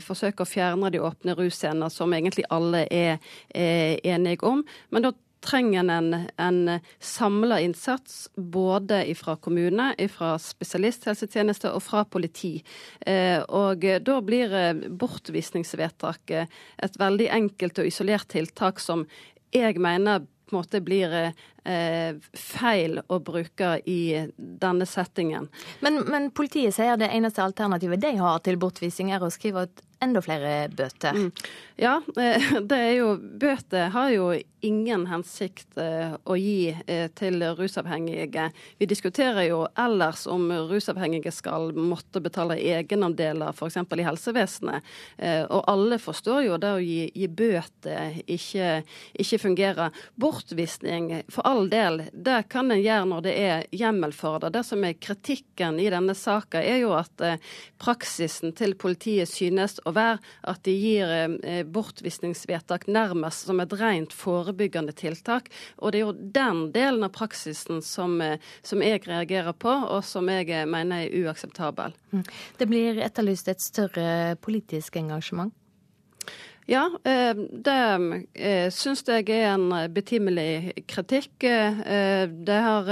forsøke å fjerne de åpne russcener, som egentlig alle er enige om. Men da trenger en en samla innsats både fra kommune, fra spesialisthelsetjeneste og fra politi. Eh, og da blir bortvisningsvedtak bortvisningsvedtaket et veldig enkelt og isolert tiltak som jeg mener på en måte blir eh, feil å bruke i denne settingen. Men, men, politiet sier det eneste alternativet de har til bortvisning, er å skrive ut enda flere bøter. Mm. Ja, eh, det er jo Bøter har jo ingen hensikt eh, å gi eh, til rusavhengige. Vi diskuterer jo ellers om rusavhengige skal måtte betale egenandeler f.eks. i helsevesenet. Og alle forstår jo det å gi, gi bøter ikke, ikke fungerer. Bortvisning, for all del, det kan en gjøre når det er hjemmel for det. Det som er kritikken i denne saka, er jo at praksisen til politiet synes å være at de gir eh, bortvisningsvedtak nærmest som et rent forebyggende tiltak. Og det er jo den delen av praksisen som, eh, som jeg reagerer på, og som jeg eh, mener er uakseptabel. Mm. Det blir etterlyst et større politisk engasjement? Ja, eh, det eh, syns jeg er en betimelig kritikk. Eh, det har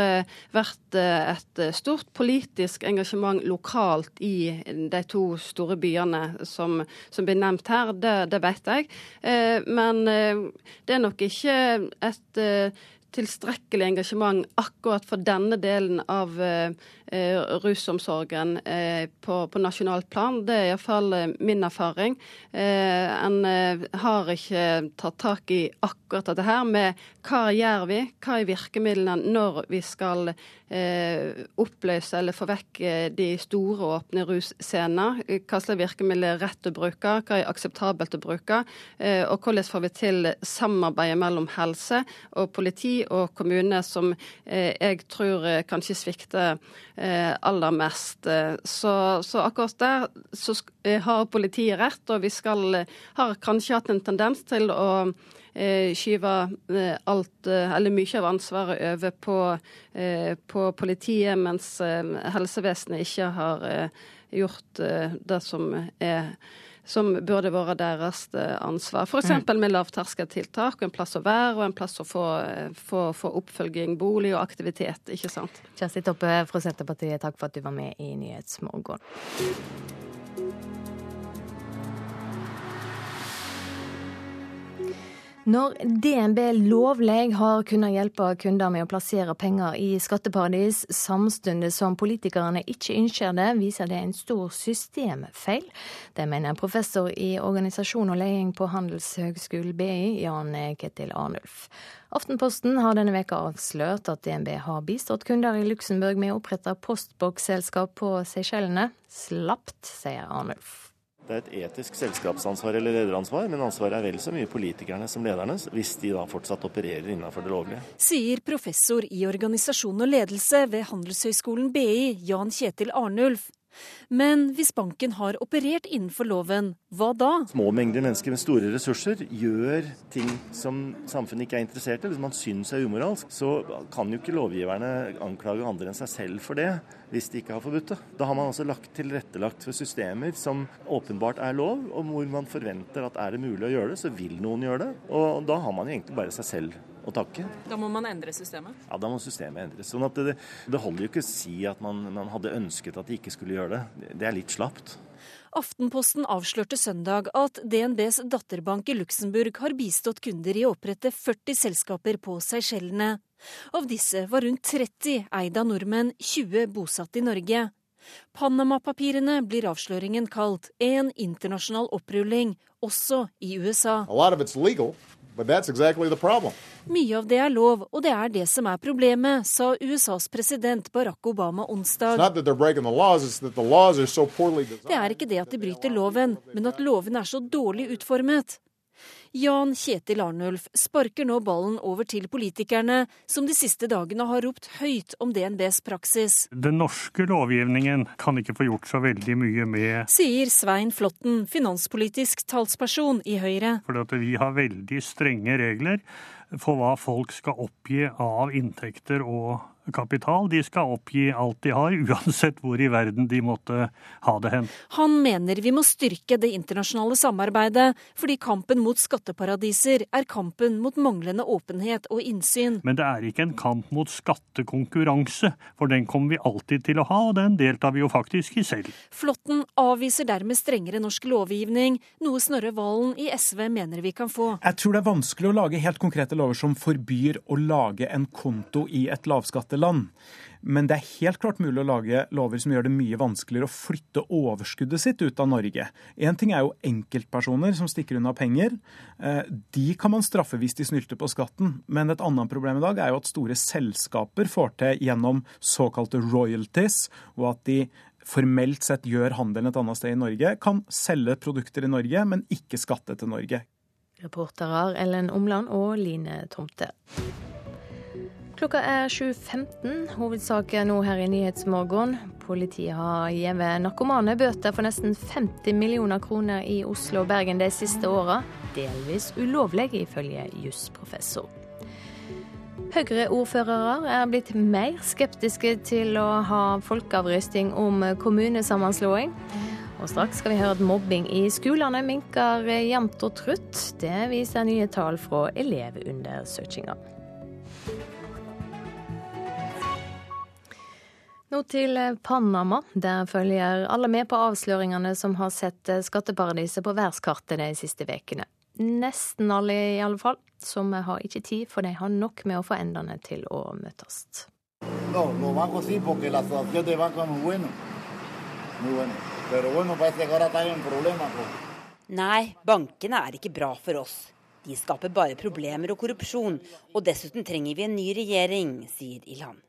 vært et stort politisk engasjement lokalt i de to store byene som, som blir nevnt her, det, det vet jeg. Men det er nok ikke et tilstrekkelig engasjement akkurat for denne delen av Eh, rusomsorgen eh, på, på nasjonalt plan. Det er iallfall eh, min erfaring. En har ikke tatt tak i akkurat dette her med hva gjør vi, hva er virkemidlene når vi skal oppløse eller få vekk de store, og åpne russcenene. Hva slags virkemidler er rett å bruke, hva er akseptabelt å bruke, og hvordan får vi til samarbeidet mellom helse og politi og kommune, som jeg tror kanskje svikter Eh, aller mest. Eh, så, så, akkurat der så eh, har politiet rett, og vi skal, har kanskje hatt en tendens til å skyve alt, eller mye av ansvaret over på, på politiet, mens helsevesenet ikke har gjort det som er som burde vært deres eh, ansvar. F.eks. Mm. med lavterskeltiltak, en plass å være og en plass å få, eh, få, få oppfølging, bolig og aktivitet. ikke sant? Kjersti Toppe fra Senterpartiet, takk for at du var med i Nyhetsmorgen. Når DNB lovlig har kunnet hjelpe kunder med å plassere penger i skatteparadis, samtidig som politikerne ikke ønsker det, viser det en stor systemfeil. Det mener professor i organisasjon og leding på Handelshøgskolen BI, Jan Ketil Arnulf. Aftenposten har denne veka avslørt at DNB har bistått kunder i Luxembourg med å opprette postboksselskap på Seychellene. Slapt, sier Arnulf. Det er et etisk selskapsansvar eller lederansvar, men ansvaret er vel så mye politikernes som ledernes, hvis de da fortsatt opererer innenfor det lovlige. Sier professor i organisasjon og ledelse ved Handelshøyskolen BI, Jan Kjetil Arnulf. Men hvis banken har operert innenfor loven, hva da? Små mengder mennesker med store ressurser gjør ting som samfunnet ikke er interessert i, hvis man syns er umoralsk. Så kan jo ikke lovgiverne anklage andre enn seg selv for det, hvis de ikke har forbudt det. Da har man altså lagt tilrettelagt for systemer som åpenbart er lov, og hvor man forventer at er det mulig å gjøre det, så vil noen gjøre det. Og da har man jo egentlig bare seg selv å takke. Da må man endre systemet? Ja, da må systemet endres. Sånn at det, det holder jo ikke å si at man, man hadde ønsket at de ikke skulle gjøre det. Det er litt slapt. Aftenposten avslørte søndag at DNBs datterbank i Luxembourg har bistått kunder i å opprette 40 selskaper på Seychellene. Av disse var rundt 30 eid av nordmenn, 20 bosatt i Norge. Panama-papirene blir avsløringen kalt en internasjonal opprulling, også i USA. Exactly Mye av det er lov, og det er det som er problemet, sa USAs president Barack Obama onsdag. Det er ikke det at de bryter loven, men at loven er så dårlig utformet. Jan Kjetil Arnulf sparker nå ballen over til politikerne, som de siste dagene har ropt høyt om DNBs praksis. Den norske lovgivningen kan ikke få gjort så veldig mye med Sier Svein Flåtten, finanspolitisk talsperson i Høyre. For vi har veldig strenge regler for hva folk skal oppgi av inntekter og kapital. De skal oppgi alt de har, uansett hvor i verden de måtte ha det hen. Han mener vi må styrke det internasjonale samarbeidet, fordi kampen mot skatteparadiser er kampen mot manglende åpenhet og innsyn. Men det er ikke en kamp mot skattekonkurranse, for den kommer vi alltid til å ha, og den deltar vi jo faktisk i selv. Flåtten avviser dermed strengere norsk lovgivning, noe Snorre Valen i SV mener vi kan få. Jeg tror det er vanskelig å lage helt konkrete lover som forbyr å lage en konto i et lavskatte land. Men det er helt klart mulig å lage lover som gjør det mye vanskeligere å flytte overskuddet sitt ut av Norge. Én ting er jo enkeltpersoner som stikker unna penger. Eh, de kan man straffe hvis de snylter på skatten. Men et annet problem i dag er jo at store selskaper får til gjennom såkalte royalties, og at de formelt sett gjør handelen et annet sted i Norge, kan selge produkter i Norge, men ikke skatte til Norge. Reporterer Ellen Omland og Line Tomte. Klokka er 7.15. Hovedsaken nå her i Nyhetsmorgen. Politiet har gitt narkomane bøter for nesten 50 millioner kroner i Oslo og Bergen de siste åra. Delvis ulovlig, ifølge jusprofessor. Høyre-ordførere er blitt mer skeptiske til å ha folkeavrysting om kommunesammenslåing. Og straks skal vi høre at mobbing i skolene minker jevnt og trutt. Det viser nye tall fra elevundersøkelser. Nå til eh, Panama. Der følger alle med på avsløringene som har sett eh, skatteparadiset på verdenskartet de siste ukene. Nesten alle, i alle fall. Som har ikke tid, for de har nok med å få endene til å møtes. Nei, bankene er ikke bra for oss. De skaper bare problemer og korrupsjon, og dessuten trenger vi en ny regjering, sier Ilhan.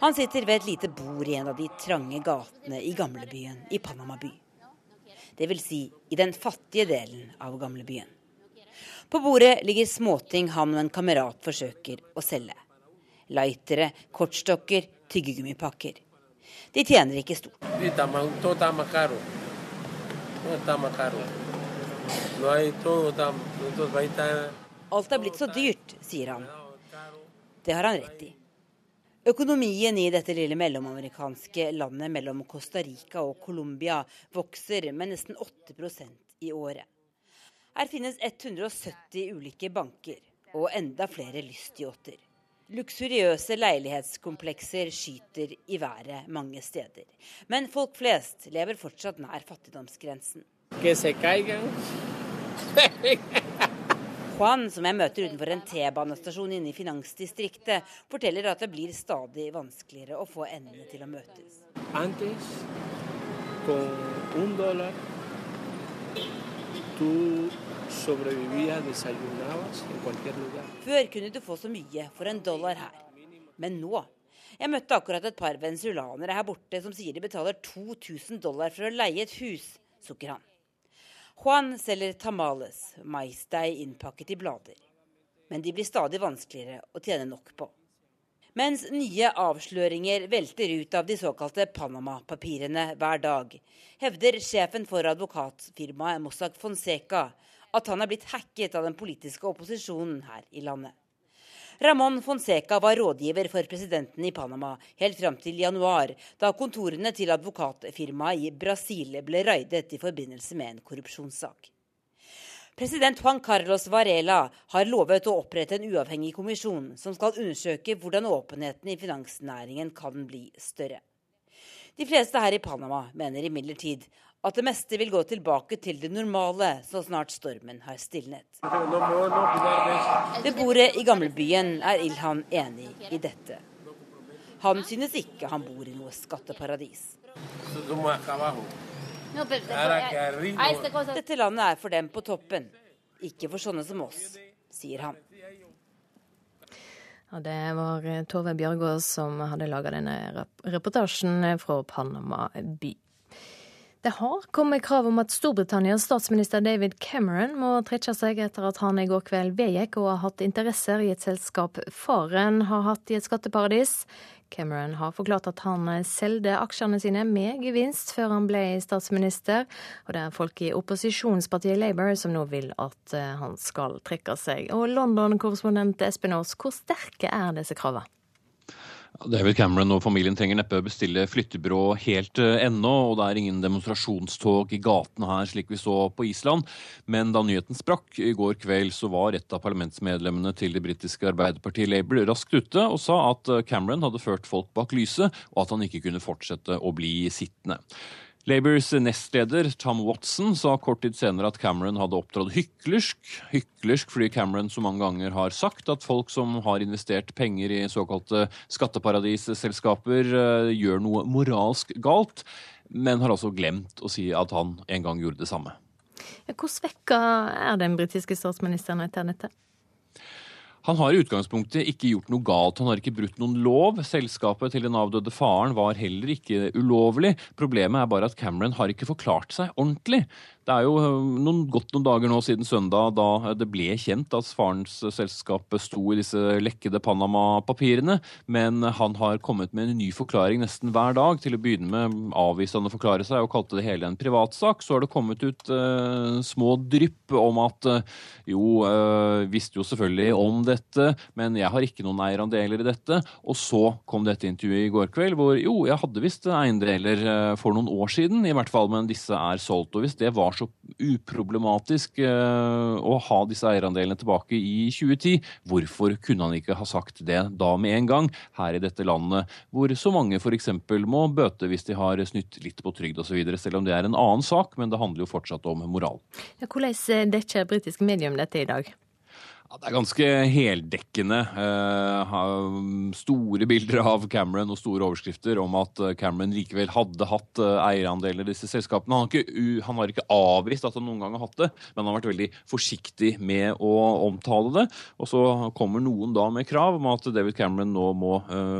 Han sitter ved et lite bord i en av de trange gatene i gamlebyen i Panama by. Det vil si i den fattige delen av gamlebyen. På bordet ligger småting han og en kamerat forsøker å selge. Lightere, kortstokker, tyggegummipakker. De tjener ikke stort. Alt er blitt så dyrt, sier han. Det har han rett i. Økonomien i dette lille mellomamerikanske landet mellom Costa Rica og Colombia vokser med nesten 8% i året. Her finnes 170 ulike banker og enda flere lystyachter. Luksuriøse leilighetskomplekser skyter i været mange steder. Men folk flest lever fortsatt nær fattigdomsgrensen. Juan, som jeg møter utenfor en T-banestasjon inne i finansdistriktet, forteller at det blir stadig vanskeligere å få endene til å møtes. Antes, Før kunne du få så mye for en dollar her. Men nå Jeg møtte akkurat et par venezuelanere her borte som sier de betaler 2000 dollar for å leie et hus, sukker han. Juan selger tamales, maisdeig innpakket i blader. Men de blir stadig vanskeligere å tjene nok på. Mens nye avsløringer velter ut av de såkalte Panama-papirene hver dag, hevder sjefen for advokatfirmaet Mossack Fonseca at han er blitt hacket av den politiske opposisjonen her i landet. Ramón Fonseca var rådgiver for presidenten i Panama helt fram til januar, da kontorene til advokatfirmaet i Brasil ble raidet i forbindelse med en korrupsjonssak. President Juan Carlos Varela har lovet å opprette en uavhengig kommisjon som skal undersøke hvordan åpenheten i finansnæringen kan bli større. De fleste her i Panama mener imidlertid at det meste vil gå tilbake til det normale så snart stormen har stilnet. Beboere i gamlebyen er Ilhan enig i dette. Han synes ikke han bor i noe skatteparadis. Dette landet er for dem på toppen, ikke for sånne som oss, sier han. Ja, det var Tove Bjørgaas som hadde laga denne reportasjen fra Panama by. Det har kommet krav om at Storbritannias statsminister David Cameron må trekke seg etter at han i går kveld vedgikk å ha hatt interesser i et selskap faren har hatt i et skatteparadis. Cameron har forklart at han solgte aksjene sine med gevinst før han ble statsminister, og det er folk i opposisjonspartiet Labour som nå vil at eh, han skal trekke seg. Og London-korrespondent Espen Aas, hvor sterke er disse kravene? David Cameron og familien trenger neppe bestille flyttebyrå helt uh, ennå, og det er ingen demonstrasjonstog i gatene her slik vi så på Island. Men da nyheten sprakk i går kveld, så var et av parlamentsmedlemmene til det britiske arbeiderpartiet Labour raskt ute og sa at eh, Cameron hadde ført folk bak lyset, og at han ikke kunne fortsette å bli sittende. Labours nestleder Tom Watson sa kort tid senere at Cameron hadde opptrådt hyklersk. Hyklersk fordi Cameron så mange ganger har sagt at folk som har investert penger i såkalte skatteparadisselskaper, eh, gjør noe moralsk galt, men har altså glemt å si at han en gang gjorde det samme. Hvor svekka er den britiske statsministeren etter dette? Han har i utgangspunktet ikke gjort noe galt, han har ikke brutt noen lov. Selskapet til den avdøde faren var heller ikke ulovlig. Problemet er bare at Cameron har ikke forklart seg ordentlig. Det er jo øh, noen, godt noen dager nå siden søndag da det ble kjent at farens selskap sto i disse lekkede Panama-papirene, men han har kommet med en ny forklaring nesten hver dag. Til å begynne med avviste han å forklare seg og kalte det hele en privatsak. Så har det kommet ut eh, små drypp om at jo, eh, visste jo selvfølgelig om dette, men jeg har ikke noen eierandeler i dette. Og så kom dette intervjuet i går kveld hvor jo, jeg hadde visst eiendeler for noen år siden, i hvert fall, men disse er solgt. Og hvis det var så uproblematisk eh, å ha disse eierandelene tilbake i 2010. Hvorfor kunne han ikke ha sagt det da med en gang, her i dette landet hvor så mange f.eks. må bøte hvis de har snytt litt på trygd osv., selv om det er en annen sak, men det handler jo fortsatt om moral. Ja, hvordan dekker britiske om dette i dag? Ja, det er ganske heldekkende. Uh, store bilder av Cameron og store overskrifter om at eh, Cameron likevel hadde hatt uh, eierandeler i disse selskapene. Han har, ikke, han har, ikke, avvist at han noen gang har hatt det, men han har vært veldig forsiktig med å omtale det. Og så kommer noen da med krav om at David Cameron nå må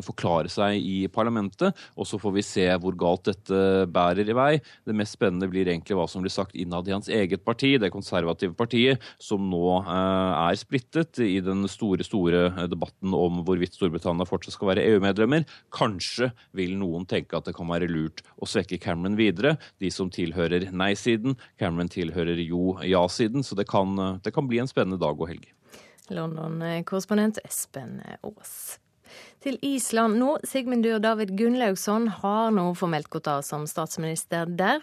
forklare seg i parlamentet, og så får vi se hvor galt dette bærer i vei. Det mest spennende blir egentlig hva som blir sagt innad i hans eget parti, det konservative partiet, som nå er splittet splittet i den store store debatten om hvorvidt Storbritannia fortsatt skal være EU-medlemmer. Kanskje vil noen tenke at det kan være lurt å svekke Cameron videre. De som tilhører nei-siden. Cameron tilhører jo ja-siden. Så det kan, det kan bli en spennende dag og helg. London-korrespondent Espen Aas til Island nå. Sigmundur David Gunnlaugsson har nå formelt gått av som statsminister der.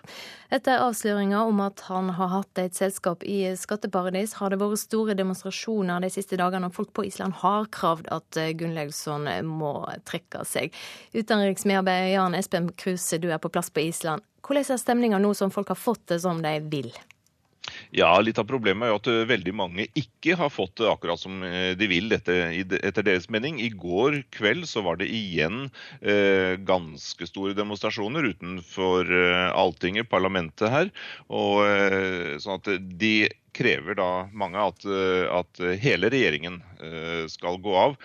Etter avsløringa om at han har hatt et selskap i skatteparadis, har det vært store demonstrasjoner de siste dagene, og folk på Island har kravd at Gunnlaugsson må trekke seg. Utenriksmedarbeider Jan Espen Kruse, du er på plass på Island. Hvordan er stemninga nå som folk har fått det som de vil? Ja, litt av problemet er jo at eh, veldig mange ikke har fått det akkurat som eh, de vil, dette, etter deres mening. I går kveld så var det igjen eh, ganske store demonstrasjoner utenfor eh, Alltinget, parlamentet her. Og, eh, sånn at de krever da mange at, eh, at hele regjeringen skal gå av.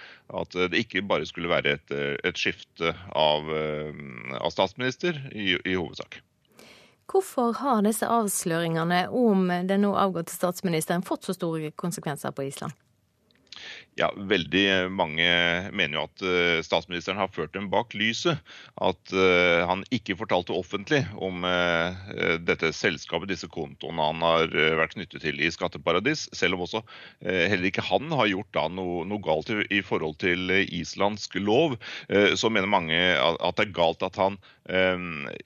At det ikke bare skulle være et, et skifte av, av statsminister i, i hovedsak. Hvorfor har disse avsløringene om den nå avgåtte statsministeren fått så store konsekvenser på Island? Ja, veldig mange mener jo at uh, statsministeren har ført dem bak lyset. At uh, han ikke fortalte offentlig om dette selskapet, disse kontoene han har vært knyttet til i skatteparadis. Selv om også heller ikke han har gjort noe, noe galt i, forhold til islandsk lov, så mener mange at det er galt at han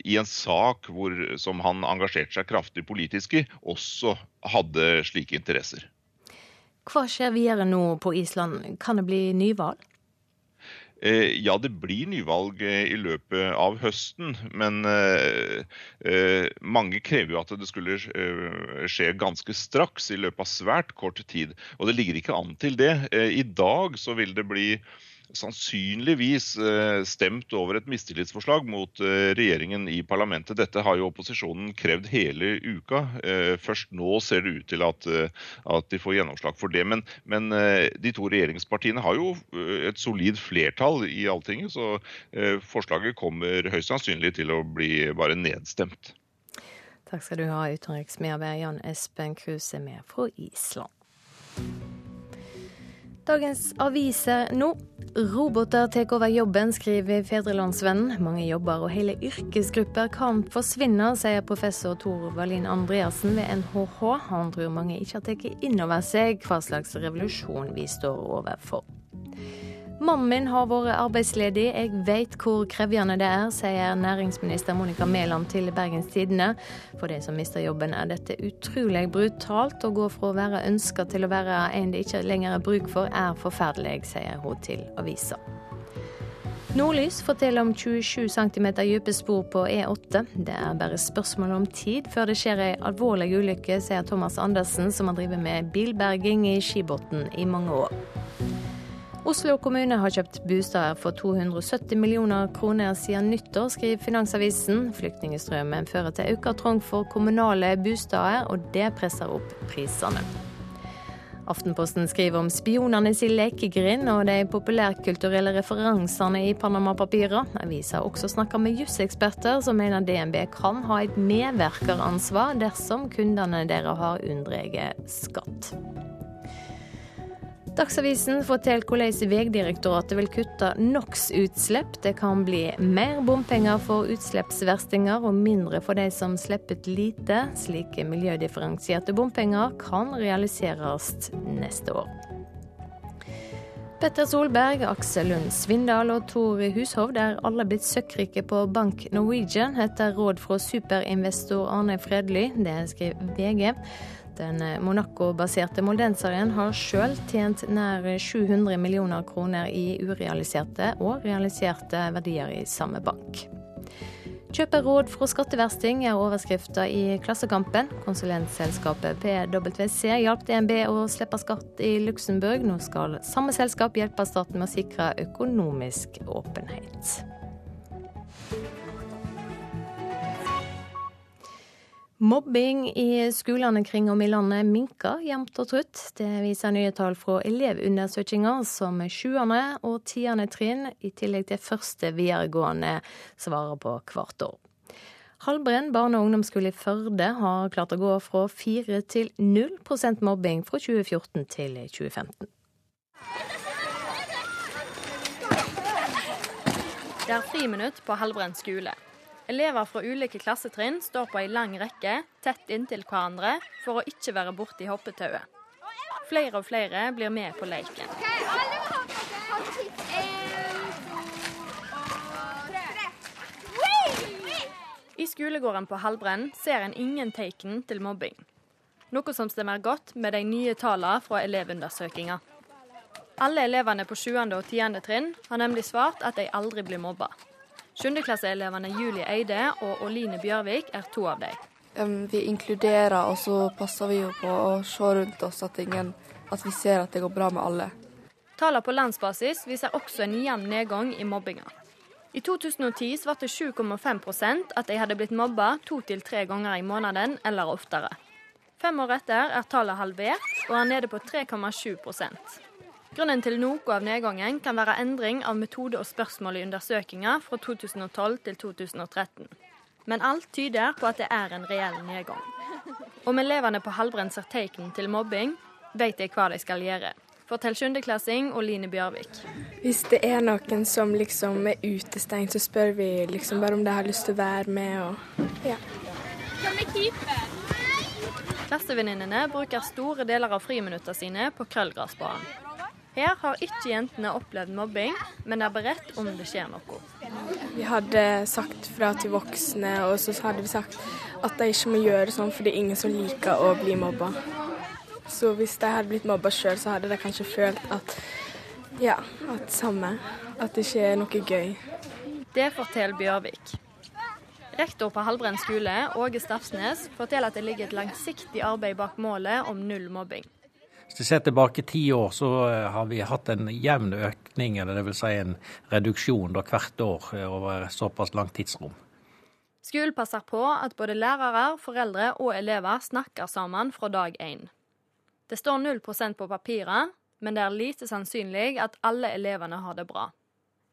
i en sak hvor, som han engasjerte seg kraftig politisk i, også hadde slike interesser. Hva skjer videre nå på Island? Kan det bli nyvalg? Eh, ja, det blir nyvalg eh, i løpet av høsten. Men eh, mange krever jo at det skulle skje ganske straks, i løpet av svært kort tid. Og det ligger ikke an til det. I dag så vil det bli sannsynligvis eh, stemt over et mistillitsforslag mot eh, regjeringen i parlamentet. Dette har jo opposisjonen krevd hele uka. Eh, først nå ser det ut til at, at de får gjennomslag for det. Men, men, de to regjeringspartiene har jo et solid flertall i Alltinget, så forslaget kommer høyst sannsynlig til å bli bare nedstemt. Takk skal du ha, utenriksmedarbeider Jan Espen Kruse med fra Island. Dagens aviser nå. Roboter tar over jobben, skriver Fedrelandsvennen. Mange jobber og hele yrkesgrupper kan forsvinne, sier professor Tor Wallin Andreassen ved NHH. Han tror mange ikke har tatt inn over seg hva slags revolusjon vi står overfor. Mannen min har vært arbeidsledig, jeg vet hvor krevende det er, sier næringsminister Monica Mæland til Bergens Tidende. For de som mister jobben er dette utrolig brutalt. Å gå fra å være ønska til å være en det ikke lenger er bruk for, er forferdelig, sier hun til avisa. Nordlys forteller om 27 cm dype spor på E8. Det er bare spørsmål om tid før det skjer ei alvorlig ulykke, sier Thomas Andersen, som har drevet med bilberging i Skibotn i mange år. Oslo kommune har kjøpt bosteder for 270 millioner kroner siden nyttår, skriver Finansavisen. Flyktningstrømmen fører til økt trang for kommunale bosteder, og det presser opp prisene. Aftenposten skriver om spionene sin lekegrind og de populærkulturelle referansene i Panama-papirene. Avisa har også snakka med juseksperter som mener DNB kan ha et medvirkeransvar dersom kundene deres har unndratt skatt. Dagsavisen forteller hvordan Vegdirektoratet vil kutte NOx-utslipp. Det kan bli mer bompenger for utslippsverstinger og mindre for de som slipper lite. Slike miljødifferensierte bompenger kan realiseres neste år. Petter Solberg, Aksel Lund Svindal og Tor Hushovd er alle blitt søkkrike på Bank Norwegian etter råd fra superinvestor Arne Fredly. Det skriver VG. Den Monaco-baserte moldenseren har sjøl tjent nær 700 millioner kroner i urealiserte og realiserte verdier i samme bank. Kjøperråd fra skatteversting er overskrifta i Klassekampen. Konsulentselskapet PwC hjalp DNB å slippe skatt i Luxembourg. Nå skal samme selskap hjelpe staten med å sikre økonomisk åpenhet. Mobbing i skolene kring om i landet minker jevnt og trutt. Det viser nye tall fra elevundersøkelser som sjuende og tiende trinn, i tillegg til første videregående, svarer på hvert år. Halbrenn barne- og ungdomsskole i Førde har klart å gå fra 4 til 0% mobbing fra 2014 til 2015. Det er friminutt på Halbrenn skole. Elever fra ulike klassetrinn står på ei lang rekke tett inntil hverandre for å ikke være borti hoppetauet. Flere og flere blir med på leken. I skolegården på Halbrenn ser en ingen tegn til mobbing. Noe som stemmer godt med de nye tallene fra elevundersøkinga. Alle elevene på 7. og 10. trinn har nemlig svart at de aldri blir mobba. Sjuendeklasseelevene Julie Eide og Oline Bjørvik er to av dem. Vi inkluderer, og så passer vi jo på å se rundt oss at, ingen, at vi ser at det går bra med alle. Tallene på landsbasis viser også en jevn nedgang i mobbinga. I 2010 svarte 7,5% at de hadde blitt mobba to til tre ganger i måneden eller oftere. Fem år etter er tallet halvert og er nede på 3,7 Grunnen til noe av nedgangen kan være endring av metode og spørsmål i undersøkelser fra 2012 til 2013. Men alt tyder på at det er en reell nedgang. Om elevene på Halvbrenn ser tegn til mobbing, vet de hva de skal gjøre. Forteller sjuendeklassing Oline Bjørvik. Hvis det er noen som liksom er utestengt, så spør vi liksom bare om de har lyst til å være med. Og, ja. Klassevenninnene bruker store deler av friminuttene sine på krøllgressbanen. Her har ikke jentene opplevd mobbing, men er beredt om det skjer noe. Vi hadde sagt fra til voksne, og så hadde vi sagt at de ikke må gjøre sånn, for det er ingen som liker å bli mobba. Så hvis de hadde blitt mobba sjøl, så hadde de kanskje følt at ja, at samme. At det ikke er noe gøy. Det forteller Bjørvik. Rektor på Halbrenn skole, Åge Stafsnes, forteller at det ligger et langsiktig arbeid bak målet om null mobbing. Hvis vi ser tilbake ti år, så eh, har vi hatt en jevn økning, eller dvs. Si en reduksjon da, hvert år eh, over såpass langt tidsrom. Skolen passer på at både lærere, foreldre og elever snakker sammen fra dag én. Det står 0% på papiret, men det er lite sannsynlig at alle elevene har det bra.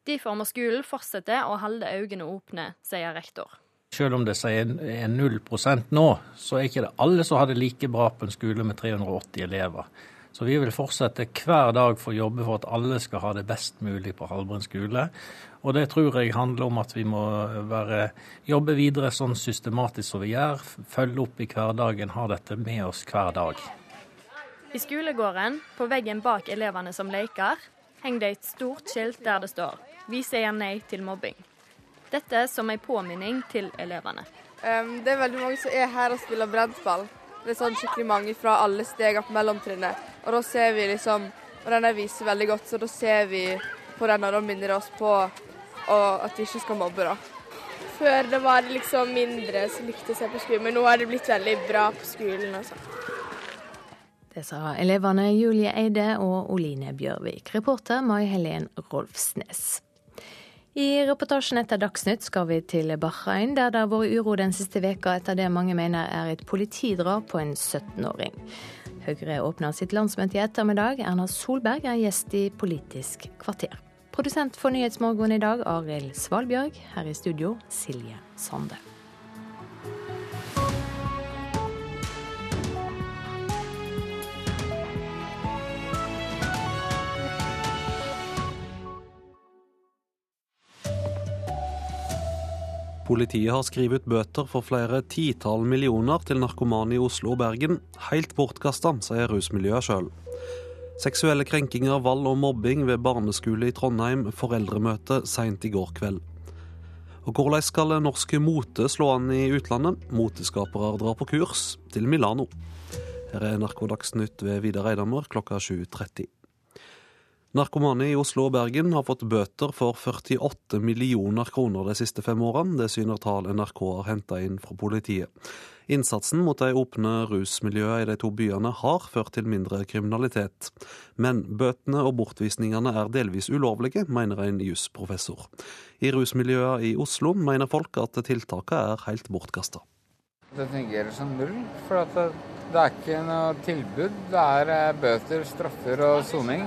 Derfor må skolen fortsette å holde øynene åpne, sier rektor. Selv om det sier er 0% nå, så er ikke det alle som har det like bra på en skole med 380 elever. Så vi vil fortsette hver dag for å jobbe for at alle skal ha det best mulig på Halbrunn skole. Og det tror jeg handler om at vi må være, jobbe videre sånn systematisk som vi gjør. Følge opp i hverdagen, ha dette med oss hver dag. I skolegården, på veggen bak elevene som leker, henger det et stort skilt der det står 'Vi sier nei til mobbing'. Dette som en påminning til elevene. Um, det er veldig mange som er her og spiller brentball. Det er sånn skikkelig mange fra alle stegene på mellomtrinnet. Og da ser vi liksom Og den viser veldig godt, så da ser vi på den og da minner det oss på at vi ikke skal mobbe, da. Før det var liksom mindre som likte seg på skolen, men nå har det blitt veldig bra på skolen. og sånn. Det sa elevene Julie Eide og Oline Bjørvik. Reporter Mai Helen Rolfsnes. I reportasjen etter Dagsnytt skal vi til Bahrain, der det har vært uro den siste veka etter det mange mener er et politidrap på en 17-åring. Høyre åpner sitt landsmøte i ettermiddag. Erna Solberg er gjest i Politisk kvarter. Produsent for Nyhetsmorgen i dag, Arild Svalbjørg. Her i studio, Silje Sande. Politiet har skrevet ut bøter for flere titall millioner til narkomane i Oslo og Bergen. Helt bortkasta, sier rusmiljøet sjøl. Seksuelle krenkinger, vold og mobbing ved barneskole i Trondheim, foreldremøte seint i går kveld. Og hvordan skal norske mote slå an i utlandet? Moteskapere drar på kurs til Milano. Her er NRK Dagsnytt ved Vidar Eidhammer klokka 7.30. Narkomane i Oslo og Bergen har fått bøter for 48 millioner kroner de siste fem årene. Det syner tall NRK har henta inn fra politiet. Innsatsen mot de åpne rusmiljøene i de to byene har ført til mindre kriminalitet. Men bøtene og bortvisningene er delvis ulovlige, mener en jusprofessor. I rusmiljøene i Oslo mener folk at tiltakene er helt bortkasta. Det fungerer som null, for det er ikke noe tilbud. Det er eh, bøter, straffer og soning.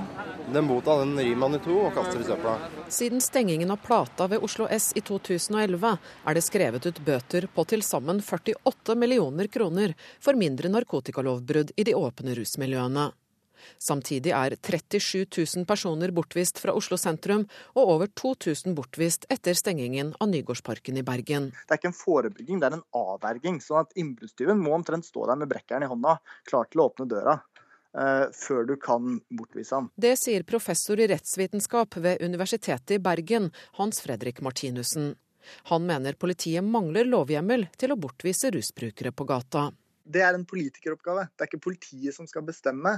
Den bota den rir man i to og kaster i søpla. Siden stengingen av Plata ved Oslo S i 2011 er det skrevet ut bøter på til sammen 48 millioner kroner for mindre narkotikalovbrudd i de åpne rusmiljøene. Samtidig er 37 000 personer bortvist fra Oslo sentrum, og over 2000 bortvist etter stengingen av Nygårdsparken i Bergen. Det er ikke en forebygging, det er en avverging. sånn at Innbruddstyven må omtrent stå der med brekkeren i hånda, klar til å åpne døra. Eh, før du kan bortvise ham. Det sier professor i rettsvitenskap ved Universitetet i Bergen, Hans Fredrik Martinussen. Han mener politiet mangler lovhjemmel til å bortvise rusbrukere på gata. Det er en politikeroppgave. Det er ikke politiet som skal bestemme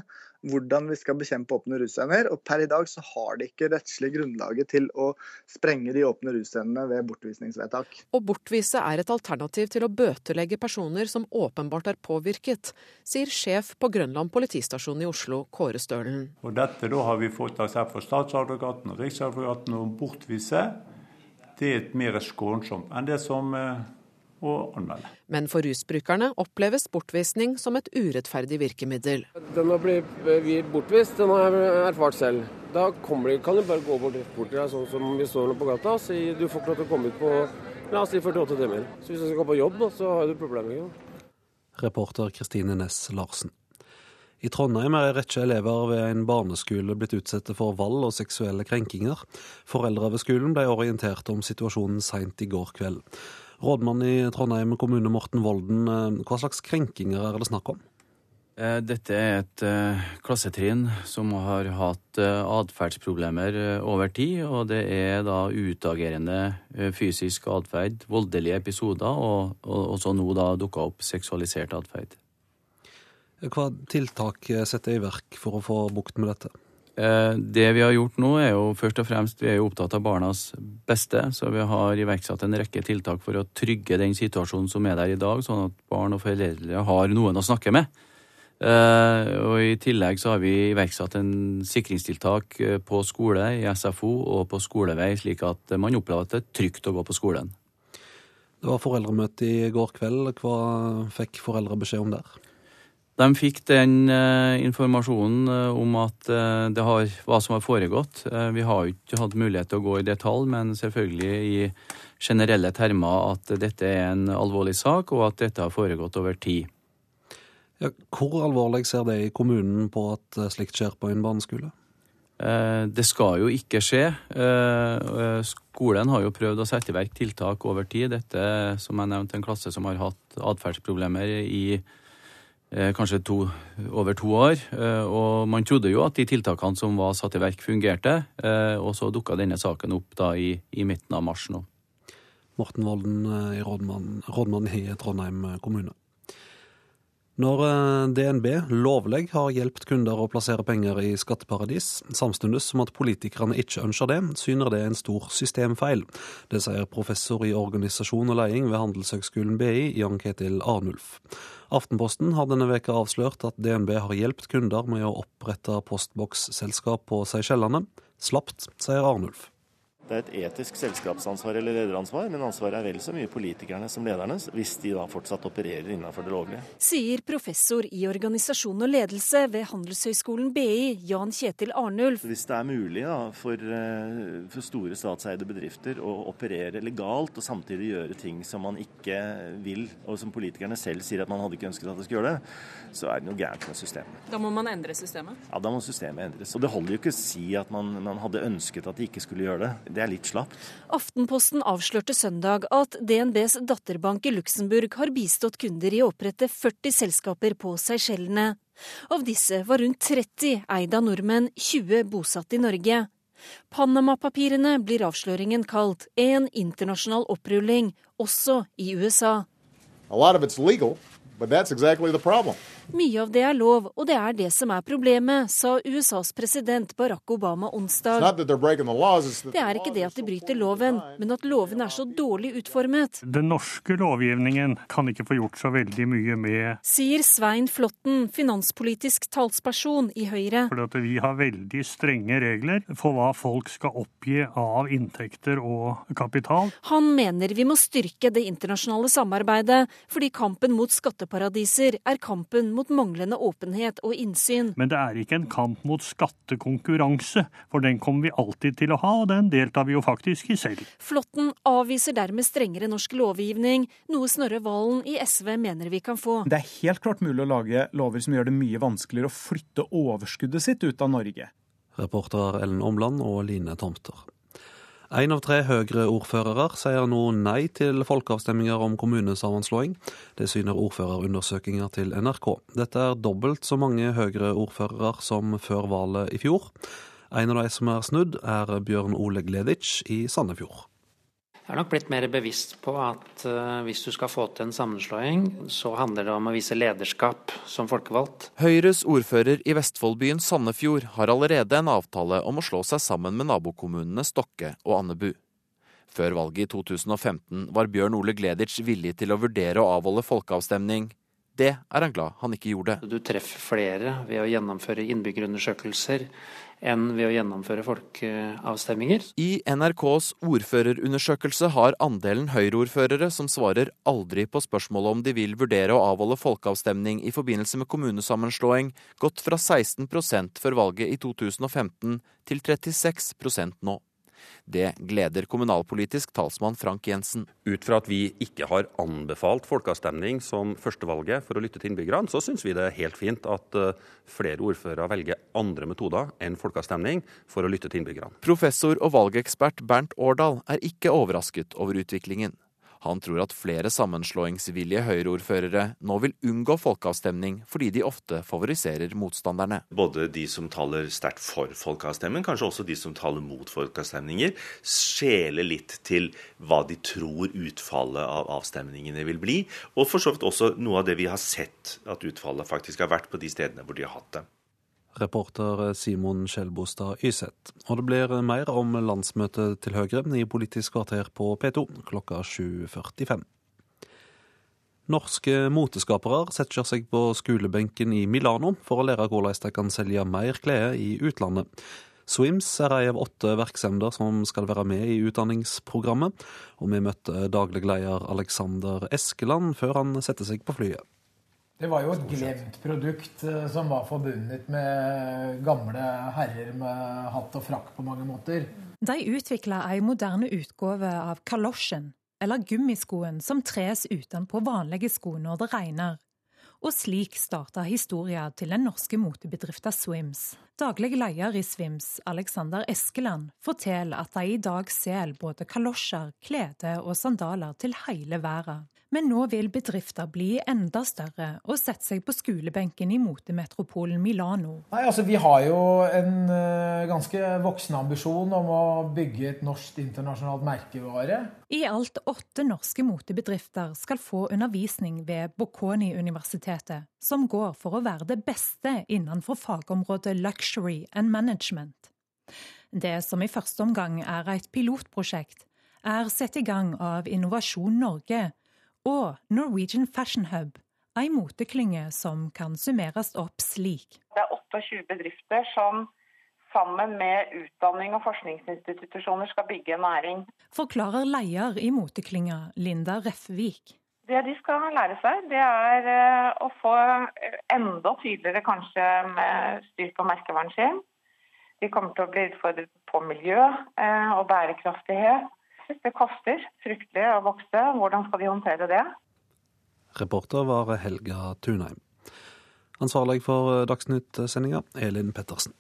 hvordan vi skal bekjempe åpne russcener. Og per i dag så har de ikke rettslig grunnlaget til å sprenge de åpne russcenene ved bortvisningsvedtak. Å bortvise er et alternativ til å bøtelegge personer som åpenbart er påvirket, sier sjef på Grønland politistasjon i Oslo, Kåre Stølen. Og dette da har vi fått aksept for statsadvokaten og riksadvokaten å bortvise. Det er mer skånsomt enn det som eh, å anmelde. Men for rusbrukerne oppleves bortvisning som et urettferdig virkemiddel. Den å bli bortvist, den har jeg erfart selv. Da de, kan du bare gå bort, bort til deg sånn som vi står nå på gata og si du får ikke lov til å komme ut på La oss si 48 timer. Så hvis du skal gå på jobb, så har du problemer. Ikke? Reporter Kristine Næss Larsen. I Trondheim er en rekke elever ved en barneskole blitt utsatt for vold og seksuelle krenkinger. Foreldre ved skolen ble orientert om situasjonen seint i går kveld. Rådmann i Trondheim kommune Morten Volden, eh, hva slags krenkinger er det snakk om? Eh, dette er et eh, klassetrinn som har hatt atferdsproblemer over tid. Og det er da utagerende fysisk atferd, voldelige episoder, og også nå da dukka opp seksualisert atferd. Hva tiltak setter i verk for å få bukt med dette? Eh, det vi har gjort nå, er jo først og fremst vi er jo opptatt av barnas beste. Så vi har iverksatt en rekke tiltak for å trygge den situasjonen som er der i dag, sånn at barn og foreldre har noen å snakke med. Eh, og I tillegg så har vi iverksatt en sikringstiltak eh, på skole, i SFO og på skolevei, slik at man opplever at det er trygt å gå på skolen. Det var foreldremøte i går kveld. Hva fikk foreldre beskjed om der? De fikk den eh, informasjonen uh, om at eh, det har, hva som har foregått. vi har ikke hatt mulighet til å gå i detalj, men selvfølgelig i generelle termer at dette er en alvorlig sak, og at dette har foregått over tid. Ja, hvor alvorlig ser det i kommunen på at slikt skjer på en barneskole? Det skal jo ikke skje. Skolen har jo prøvd å sette i verk tiltak over tid. Dette som jeg nevnte, en klasse som har hatt atferdsproblemer i Eh, kanskje to, over to år. Eh, og man trodde jo at de tiltakene som var satt i verk, fungerte. Eh, og så dukka denne saken opp da i, i midten av mars nå. Morten Volden, rådmann, rådmann i Trondheim kommune. Når eh, DNB lovlig har hjulpet kunder å plassere penger i skatteparadis, samtidig som at politikerne ikke ønsker det, syner det en stor systemfeil. Det sier professor i organisasjon og leding ved Handelshøgskolen BI, Jan Ketil Arnulf. Aftenposten har denne veka avslørt at DNB har hjulpet kunder med å opprette postboksselskap på Seychellene. Slapt, sier Arnulf. Det er et etisk selskapsansvar eller lederansvar, men ansvaret er vel så mye politikerne som ledernes, hvis de da fortsatt opererer innenfor det lovlige. Sier professor i organisasjon og ledelse ved Handelshøyskolen BI, Jan Kjetil Arnulf. Hvis det er mulig da, for, eh, for, store statseide bedrifter å operere legalt og samtidig gjøre ting som man ikke vil, og som politikerne selv sier at man hadde ikke ønsket at de skulle gjøre det, så er det noe gærent med systemet. Da må man endre systemet? Ja, da må systemet endres. Og det holder jo ikke å si at man, man hadde ønsket at de ikke skulle gjøre det det er litt slapt. Aftenposten avslørte søndag at DNBs datterbank i Luxembourg har bistått kunder i å opprette 40 selskaper på Seychellene. Av disse var rundt 30 eid av nordmenn, 20 bosatt i Norge. Panama-papirene blir avsløringen kalt en internasjonal opprulling, også i USA. A lot of it's legal, but that's exactly the problem. Mye av det er lov, og det er det som er problemet, sa USAs president Barack Obama onsdag. Det er ikke det at de bryter loven, men at loven er så dårlig utformet. Den norske lovgivningen kan ikke få gjort så veldig mye med Sier Svein Flåtten, finanspolitisk talsperson i Høyre. Fordi at vi har veldig strenge regler for hva folk skal oppgi av inntekter og kapital. Han mener vi må styrke det internasjonale samarbeidet, fordi kampen mot skatteparadiser er kampen mot manglende åpenhet og innsyn. Men det er ikke en kamp mot skattekonkurranse, for den kommer vi alltid til å ha, og den deltar vi jo faktisk i selv. Flåtten avviser dermed strengere norsk lovgivning, noe Snorre Valen i SV mener vi kan få. Det er helt klart mulig å lage lover som gjør det mye vanskeligere å flytte overskuddet sitt ut av Norge. Reporter Ellen Omland og Line Tomter. Én av tre Høyre-ordførere sier nå nei til folkeavstemninger om kommunesammenslåing. Det syner ordførerundersøkelser til NRK. Dette er dobbelt så mange Høyre-ordførere som før valget i fjor. En av de som er snudd, er Bjørn Ole Gleditsch i Sandefjord. Jeg har nok blitt mer bevisst på at uh, hvis du skal få til en sammenslåing, så handler det om å vise lederskap som folkevalgt. Høyres ordfører i Vestfoldbyen Sandefjord har allerede en avtale om å slå seg sammen med nabokommunene Stokke og Andebu. Før valget i 2015 var Bjørn Ole Gleditsch villig til å vurdere å avholde folkeavstemning. Det er han glad han ikke gjorde. Du treffer flere ved å gjennomføre innbyggerundersøkelser enn ved å gjennomføre folkeavstemminger. I NRKs ordførerundersøkelse har andelen Høyre-ordførere som svarer aldri på spørsmålet om de vil vurdere å avholde folkeavstemning i forbindelse med kommunesammenslåing, gått fra 16 før valget i 2015 til 36% nå. Det gleder kommunalpolitisk talsmann Frank Jensen. Ut fra at vi ikke har anbefalt folkeavstemning som førstevalget for å lytte til innbyggerne, så syns vi det er helt fint at eh, flere ordførere velger andre metoder enn folkeavstemning for å lytte til innbyggerne. Professor og valgekspert Bernt Årdal er ikke overrasket over utviklingen. Han tror at flere sammenslåingsvillige Høyre-ordførere nå vil unngå folkeavstemning, fordi de ofte favoriserer motstanderne. Både de som taler sterkt for folkeavstemning, kanskje også de som taler mot folkeavstemninger, skjeler litt til hva de tror utfallet av avstemningene vil bli. Og for så vidt også noe av det vi har sett at utfallet faktisk har vært på de stedene hvor de har hatt det. Reporter Simon Skjelbostad Yseth. Og det blir mer om landsmøtet til Høyre i Politisk kvarter på P2 klokka 7.45. Norske moteskapere setter seg på skolebenken i Milano for å lære hvordan de kan selge mer klær i utlandet. Swims er ei av åtte virksomheter som skal være med i utdanningsprogrammet, og vi møtte daglig leder Alexander Eskeland før han setter seg på flyet. Det var jo et glemt produkt eh, som var forbundet med gamle herrer med hatt og frakk på mange måter. De utvikla ei moderne utgave av kalosjen, eller gummiskoen som tres utenpå vanlige sko når det regner. Og slik starta historia til den norske motebedriften Swims. Daglig leder i Swims, Alexander Eskeland, forteller at de i dag selger både kalosjer, klede og sandaler til hele verden. Men nå vil bedrifter bli enda større og sette seg på skolebenken i motemetropolen Milano. Nei, altså Vi har jo en uh, ganske voksen ambisjon om å bygge et norsk internasjonalt merkevare. I alt åtte norske motebedrifter skal få undervisning ved Bocconi-universitetet, som går for å være det beste innenfor fagområdet luxury and management. Det som i første omgang er et pilotprosjekt, er satt i gang av Innovasjon Norge og Norwegian Fashion Hub, ei moteklynge som kan summeres opp slik. Det er 28 bedrifter som sammen med utdanning og forskningsinstitusjoner skal bygge en næring. Forklarer leder i moteklynga, Linda Reffvik. Det de skal lære seg, det er eh, å få enda tydeligere kanskje med styr på merkevaren sin. De kommer til å bli utfordret på miljø eh, og bærekraftighet. Det koster fryktelig å vokse. Hvordan skal vi håndtere det? Reporter var Helga Tunheim. Ansvarlig for Dagsnytt-sendinga, Elin Pettersen.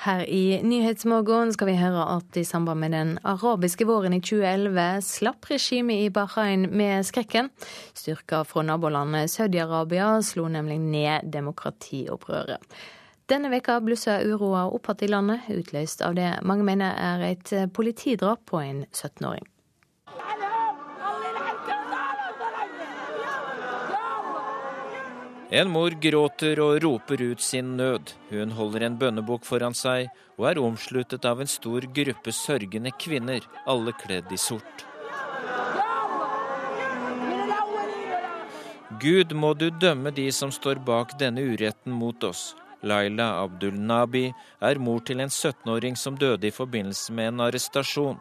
Her i Nyhetsmorgen skal vi høre at i samband med den arabiske våren i 2011 slapp regimet i Bahrain med skrekken. Styrker fra nabolandet Saudi-Arabia slo nemlig ned demokratiopprøret. Denne veka blusser uroa opp igjen i landet, utløst av det mange mener er et politidrap på en 17-åring. En mor gråter og roper ut sin nød. Hun holder en bønnebok foran seg og er omsluttet av en stor gruppe sørgende kvinner, alle kledd i sort. Gud, må du dømme de som står bak denne uretten mot oss. Laila Abdul Nabi er mor til en 17-åring som døde i forbindelse med en arrestasjon.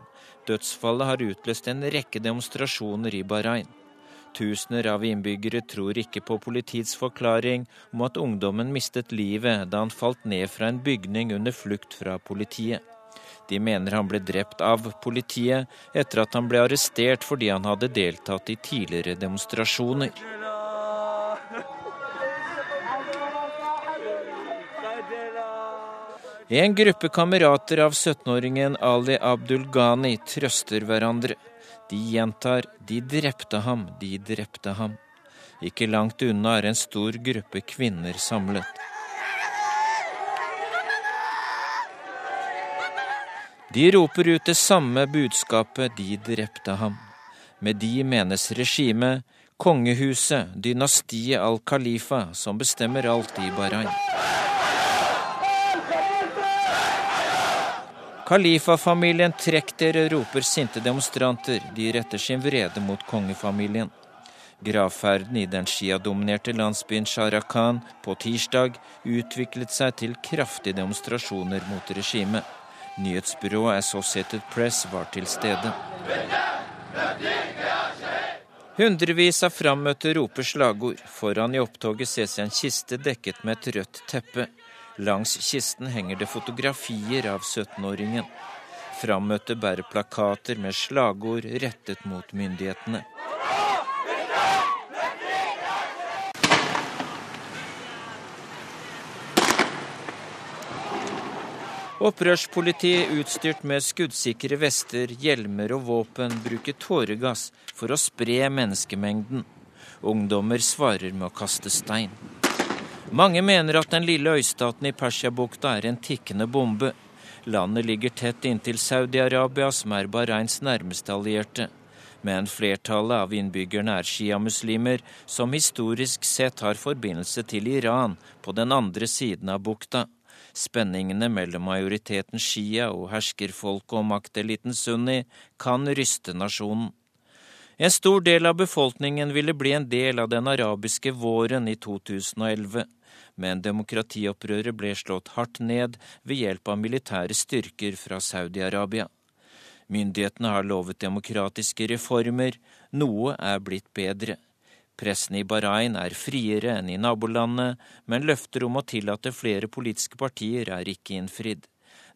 Dødsfallet har utløst en rekke demonstrasjoner i Bahrain. Tusener av innbyggere tror ikke på politiets forklaring om at ungdommen mistet livet da han falt ned fra en bygning under flukt fra politiet. De mener han ble drept av politiet etter at han ble arrestert fordi han hadde deltatt i tidligere demonstrasjoner. En gruppe kamerater av 17-åringen Ali Abdul Ghani trøster hverandre. De gjentar 'de drepte ham, de drepte ham'. Ikke langt unna er en stor gruppe kvinner samlet. De roper ut det samme budskapet 'de drepte ham'. Med de menes regimet, kongehuset, dynastiet al-Khalifa, som bestemmer alt i Bahrain. Khalifa-familien, trekk dere, roper sinte demonstranter. De retter sin vrede mot kongefamilien. Gravferden i den sjiadominerte landsbyen Sharakan på tirsdag utviklet seg til kraftige demonstrasjoner mot regimet. Nyhetsbyrået Associated Press var til stede. Hundrevis av frammøtte roper slagord. Foran i opptoget ses en kiste dekket med et rødt teppe. Langs kisten henger det fotografier av 17-åringen. Frammøtte bærer plakater med slagord rettet mot myndighetene. Opprørspolitiet utstyrt med skuddsikre vester, hjelmer og våpen bruker tåregass for å spre menneskemengden. Ungdommer svarer med å kaste stein. Mange mener at den lille øystaten i Persiabukta er en tikkende bombe. Landet ligger tett inntil Saudi-Arabia, som er Bahrains nærmeste allierte. Men flertallet av innbyggerne er sjiamuslimer, som historisk sett har forbindelse til Iran på den andre siden av bukta. Spenningene mellom majoriteten shia og herskerfolket og makteliten sunni kan ryste nasjonen. En stor del av befolkningen ville bli en del av den arabiske våren i 2011, men demokratiopprøret ble slått hardt ned ved hjelp av militære styrker fra Saudi-Arabia. Myndighetene har lovet demokratiske reformer, noe er blitt bedre. Pressen i Bahrain er friere enn i nabolandet, men løfter om å tillate flere politiske partier er ikke innfridd.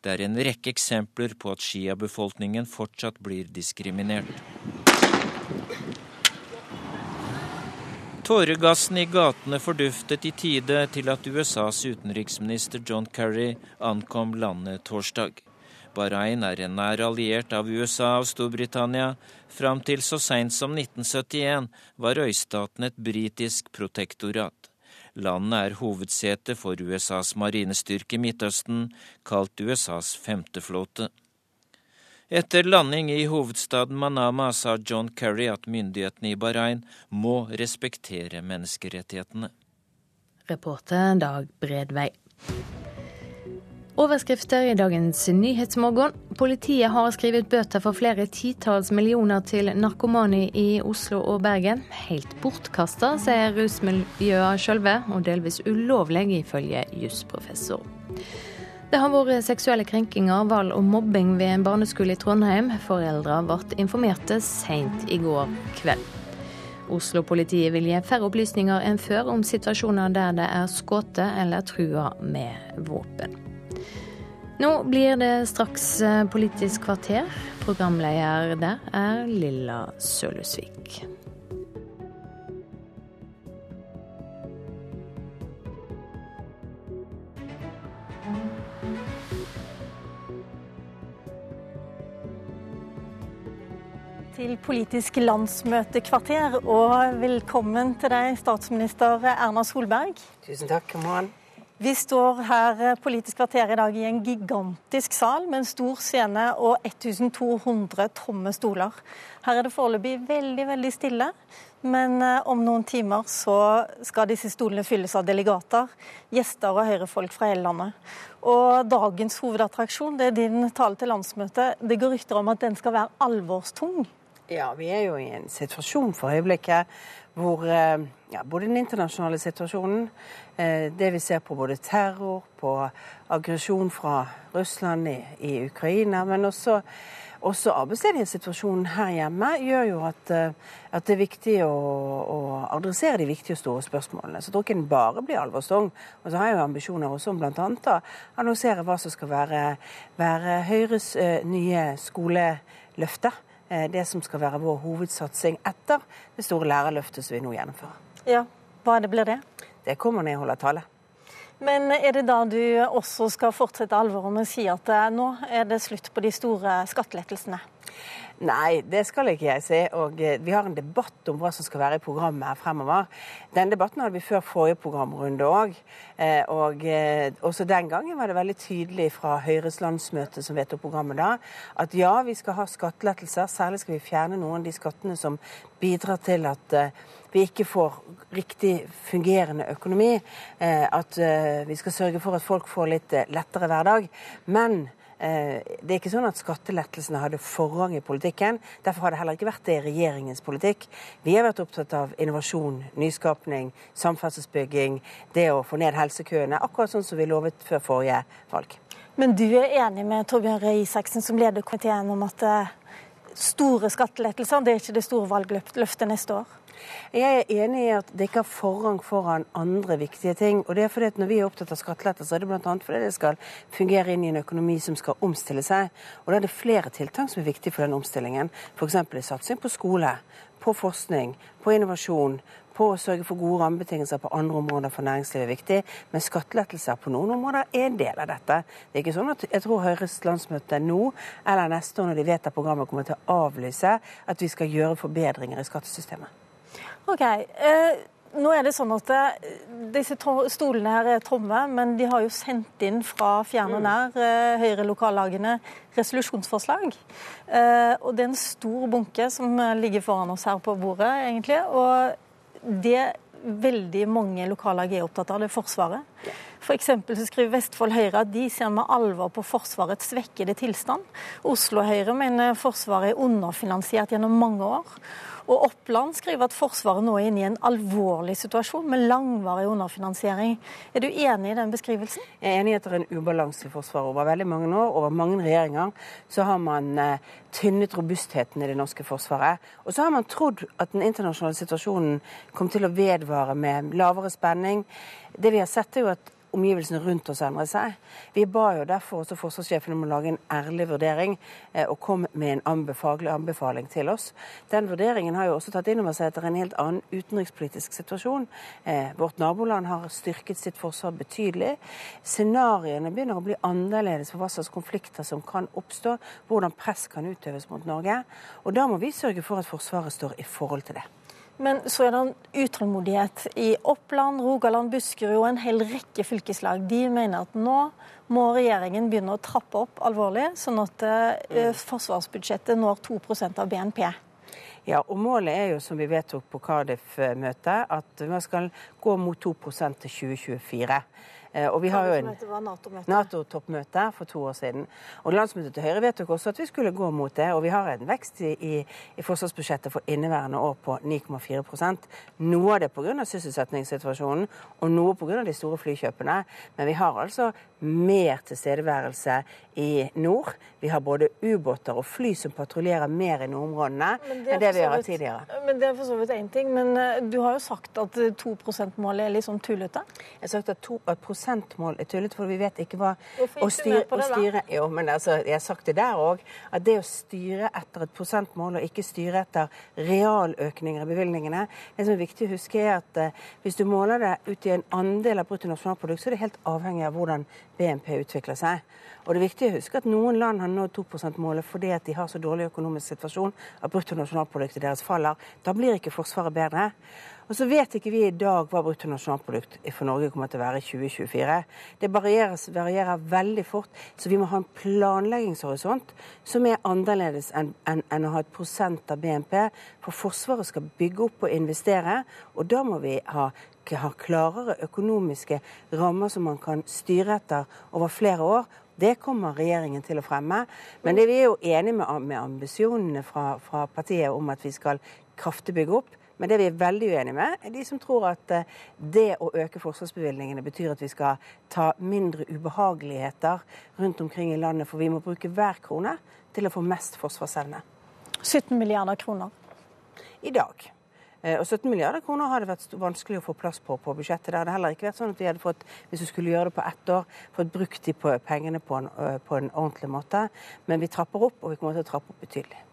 Det er en rekke eksempler på at sjiabefolkningen fortsatt blir diskriminert. Tåregassen i gatene forduftet i tide til at USAs utenriksminister John Kerry ankom landet torsdag. Bahrain er en nær alliert av USA og Storbritannia. Fram til så seint som 1971 var øystaten et britisk protektorat. Landet er hovedsete for USAs marinestyrke i Midtøsten, kalt USAs femteflåte. Etter landing i hovedstaden Manama sa John Kerry at myndighetene i Bahrain må respektere menneskerettighetene. Reporter Dag Bredvei. Overskrifter i dagens Nyhetsmorgen. Politiet har skrevet bøter for flere titalls millioner til narkomani i Oslo og Bergen. Helt bortkasta, sier rusmiljøet sjølve, og delvis ulovlig, ifølge jusprofessor. Det har vært seksuelle krenkinger, vold og mobbing ved en barneskole i Trondheim. Foreldre ble informerte seint i går kveld. Oslo-politiet vil gi færre opplysninger enn før om situasjoner der det er skutt eller trua med våpen. Nå blir det straks eh, Politisk kvarter. Programleder der er Lilla Sølhusvik. Til Politisk landsmøtekvarter, og velkommen til deg, statsminister Erna Solberg. Tusen takk, Mohan. Vi står her eh, Politisk kvarter i dag i en gigantisk sal med en stor scene og 1200 tomme stoler. Her er det foreløpig veldig, veldig stille. Men eh, om noen timer så skal disse stolene fylles av delegater, gjester og høyrefolk fra hele landet. Og dagens hovedattraksjon det er din tale til landsmøtet. Det går rykter om at den skal være alvorstung. Ja, vi er jo i en situasjon for øyeblikket hvor eh, ja, både den internasjonale situasjonen, eh, det vi ser på både terror, på aggresjon fra Russland i, i Ukraina, men også, også arbeidsledighetssituasjonen her hjemme, gjør jo at, eh, at det er viktig å, å, adressere de viktige og store spørsmålene. Så jeg tror ikke den bare blir alvorstung. Og så har jeg jo ambisjoner også om bl.a. å annonsere hva som skal være, være Høyres nye skoleløfte. Eh, det som skal være vår hovedsatsing etter det store lærerløftet som vi nå gjennomfører. Ja, Hva det blir det? Det kommer når jeg holder tale. Men er det da du også skal fortsette alvoret med å si at eh, nå er det slutt på de store skattelettelsene? Nei, det skal ikke jeg si. Og eh, vi har en debatt om hva som skal være i programmet her fremover. Den debatten hadde vi før forrige programrunde òg. Eh, og eh, også den gangen var det veldig tydelig fra Høyres landsmøte som vedtok programmet da, at ja, vi skal ha skattelettelser. Særlig skal vi fjerne noen av de skattene som bidrar til at vi ikke får riktig fungerende økonomi. At vi skal sørge for at folk får litt lettere hverdag. Men det er ikke sånn at skattelettelsene hadde forrang i politikken. Derfor har det heller ikke vært det i regjeringens politikk. Vi har vært opptatt av innovasjon, nyskapning, samferdselsbygging, det å få ned helsekøene. Akkurat sånn som vi lovet før forrige valg. Men du er enig med Torbjørn Røe Isaksen, som leder komiteen, om at eh, store skattelettelser. Det er ikke det store valgløftet neste år. Jeg er enig i at det ikke har forrang foran andre viktige ting. og det er fordi at Når vi er opptatt av skattelettelser, er det bl.a. fordi det skal fungere inn i en økonomi som skal omstille seg. Og Da er det flere tiltak som er viktige for den omstillingen. F.eks. satsing på skole, på forskning, på innovasjon, på å sørge for gode rammebetingelser på andre områder for næringslivet er viktig, men skattelettelser på noen områder er en del av dette. Det er ikke sånn at jeg tror Høyres landsmøte nå eller neste år når de vedtar programmet, kommer til å avlyse at vi skal gjøre forbedringer i skattesystemet. Ok, eh, nå er det sånn at eh, Disse stolene her er tomme, men de har jo sendt inn fra fjern og nær eh, Høyre-lokallagene resolusjonsforslag. Eh, og det er en stor bunke som ligger foran oss her på bordet, egentlig. Og det veldig mange lokallag er opptatt av, det er Forsvaret. F.eks. så skriver Vestfold Høyre at de ser med alvor på Forsvarets svekkede tilstand. Oslo Høyre mener Forsvaret er underfinansiert gjennom mange år. Og Oppland skriver at Forsvaret nå er inne i en alvorlig situasjon med langvarig underfinansiering. Er du enig i den beskrivelsen? Jeg er enig i at det er en ubalanse i Forsvaret. Over veldig mange år, over mange regjeringer, så har man eh, tynnet robustheten i det norske forsvaret. Og så har man trodd at den internasjonale situasjonen kom til å vedvare med lavere spenning. Det vi har sett er jo at omgivelsene rundt oss endret seg. Vi ba jo derfor også forsvarssjefen om å lage en ærlig vurdering eh, og kom med en anbefaglig anbefaling til oss. Den vurderingen har jo også tatt inn over seg etter er en helt annen utenrikspolitisk situasjon. Eh, vårt naboland har styrket sitt forsvar betydelig. Scenarioene begynner å bli annerledes for hva slags konflikter som kan oppstå, hvordan press kan utøves mot Norge. Og da må vi sørge for at Forsvaret står i forhold til det. Men så er det en utålmodighet i Oppland, Rogaland, Buskerud og en hel rekke fylkeslag. De mener at nå må regjeringen begynne å trappe opp alvorlig, sånn at eh, forsvarsbudsjettet når 2% av BNP. Ja, og Målet er jo, som vi vedtok på Cardiff-møtet, at man skal gå mot 2 til 2024. Eh, og vi har jo en Nato-toppmøte for to år siden. Og Landsmøtet til Høyre vedtok også at vi skulle gå mot det. Og vi har en vekst i, i, i forsvarsbudsjettet for inneværende år på 9,4% Noe av det pga. sysselsettingssituasjonen, og noe pga. de store flykjøpene. Men vi har altså mer tilstedeværelse i nord. Vi har både ubåter og fly som patruljerer mer i nordområdene enn det vi har hatt tidligere. Men Det er for så vidt én ting, men eh, du har jo sagt at 2 %-målet er litt sånn tullete? Jeg har sagt at, to, at prosentmål er tullete, for vi vet ikke hva å styre, da? Styre, jo, men altså, jeg har sagt det der òg, at det å styre etter et prosentmål og ikke styre etter realøkninger i bevilgningene Det som er viktig å huske, er at uh, hvis du måler det ut i en andel av bruttonasjonalprodukt, så er det helt avhengig av hvordan BNP utvikler seg. Og det er viktig å huske at noen land har nådd 2 %-målet fordi at de har så dårlig økonomisk situasjon at bruttonasjonalproduktet deres faller. Da blir ikke Forsvaret bedre. Og så vet ikke vi i dag hva bruttonasjonalprodukt for Norge kommer til å være i 2024. Det varierer, varierer, veldig fort, så vi må ha en planleggingshorisont som er annerledes enn en, en å ha et prosent av BNP. For Forsvaret skal bygge opp og investere, og da må vi ha har klarere økonomiske rammer som man kan styre etter over flere år. Det kommer regjeringen til å fremme. Men det, vi er jo enige med, med ambisjonene fra, fra partiet om at vi skal kraftig bygge opp. Men det vi er veldig uenige med, er de som tror at eh, det å øke forsvarsbevilgningene betyr at vi skal ta mindre ubehageligheter rundt omkring i landet, for vi må bruke hver krone til å få mest forsvarsevne. 17 milliarder kroner? I dag. Eh, og 17 milliarder kroner har det vært vanskelig å få plass på på budsjettet. Det hadde heller ikke vært sånn at vi hadde fått, hvis vi skulle gjøre det på ett år, fått brukt de på pengene på en, på en ordentlig måte. Men vi trapper opp, og vi kommer til å trappe opp betydelig.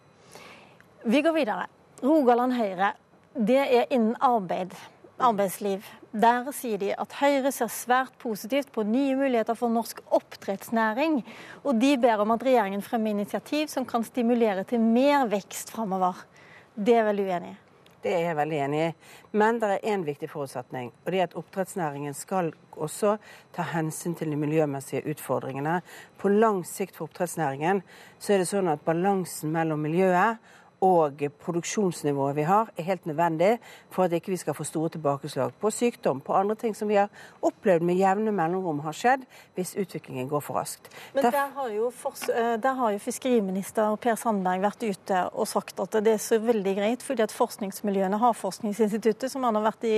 Vi går videre. Rogaland Høyre det er innen arbeid, arbeidsliv. Der sier de at Høyre ser svært positivt på nye muligheter for norsk oppdrettsnæring. Og de ber om at regjeringen fremmer initiativ som kan stimulere til mer vekst framover. Det er vel uenig i? Det er jeg veldig enig i. Men det er én viktig forutsetning. Og det er at oppdrettsnæringen skal også ta hensyn til de miljømessige utfordringene. På lang sikt for oppdrettsnæringen så er det sånn at balansen mellom miljøet og produksjonsnivået vi har, er helt nødvendig for at ikke vi skal få store tilbakeslag på sykdom, på andre ting som vi har opplevd med jevne mellomrom har skjedd hvis utviklingen går for raskt. Men der har, jo, eh, der har jo fiskeriminister Per Sandberg vært ute og sagt at det er så veldig greit, fordi at forskningsmiljøene, Havforskningsinstituttet, som han har vært i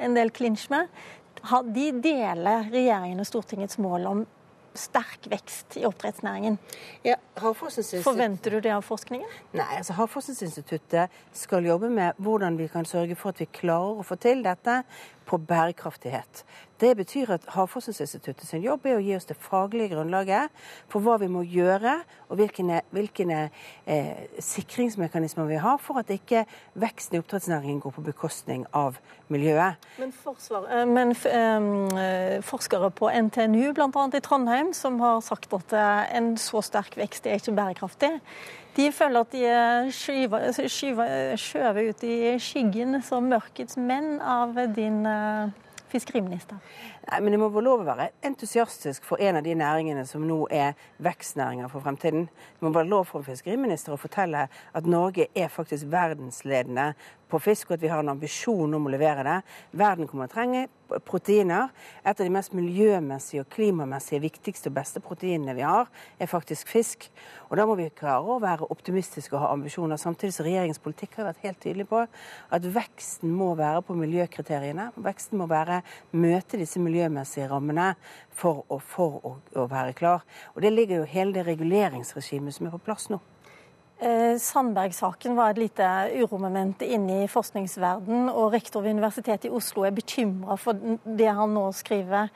en del klinsj med, de deler regjeringen og Stortingets mål om sterk vekst i oppdrettsnæringen. Ja, Forventer du det av forskningen? Nei, altså Havforskningsinstituttet skal jobbe med hvordan vi kan sørge for at vi klarer å få til dette på bærekraftighet. Det betyr at Havforskningsinstituttet sin jobb er å gi oss det faglige grunnlaget for hva vi må gjøre, og hvilke, hvilke eh, sikringsmekanismer vi har for at ikke veksten i oppdrettsnæringen går på bekostning av miljøet. Men, forsvar, eh, men eh, forskere på NTNU, bl.a. i Trondheim, som har sagt at en så sterk vekst er ikke bærekraftig. De føler at de er skjøvet ut i skyggen som mørkets menn av din fiskeriminister. Nei, men det må få lov å være entusiastisk for en av de næringene som nå er vekstnæringer for fremtiden. Det må være lov for en fiskeriminister å fortelle at Norge er faktisk verdensledende på fisk, og at vi har en ambisjon om å levere det. Verden kommer til å trenge proteiner. Et av de mest miljømessige og klimamessige viktigste og beste proteinene vi har, er faktisk fisk. Og da må vi klare å være optimistiske og ha ambisjoner. Samtidig som regjeringens politikk har vært helt tydelig på at veksten må være på miljøkriteriene. Veksten må være møte disse miljømessige rammene for å, for å, å være klar. Og det ligger jo hele det reguleringsregimet som er på plass nå. Eh, Sandberg-saken var et lite uromoment inne i forskningsverden, og rektor ved Universitetet i Oslo er bekymra for det han nå skriver.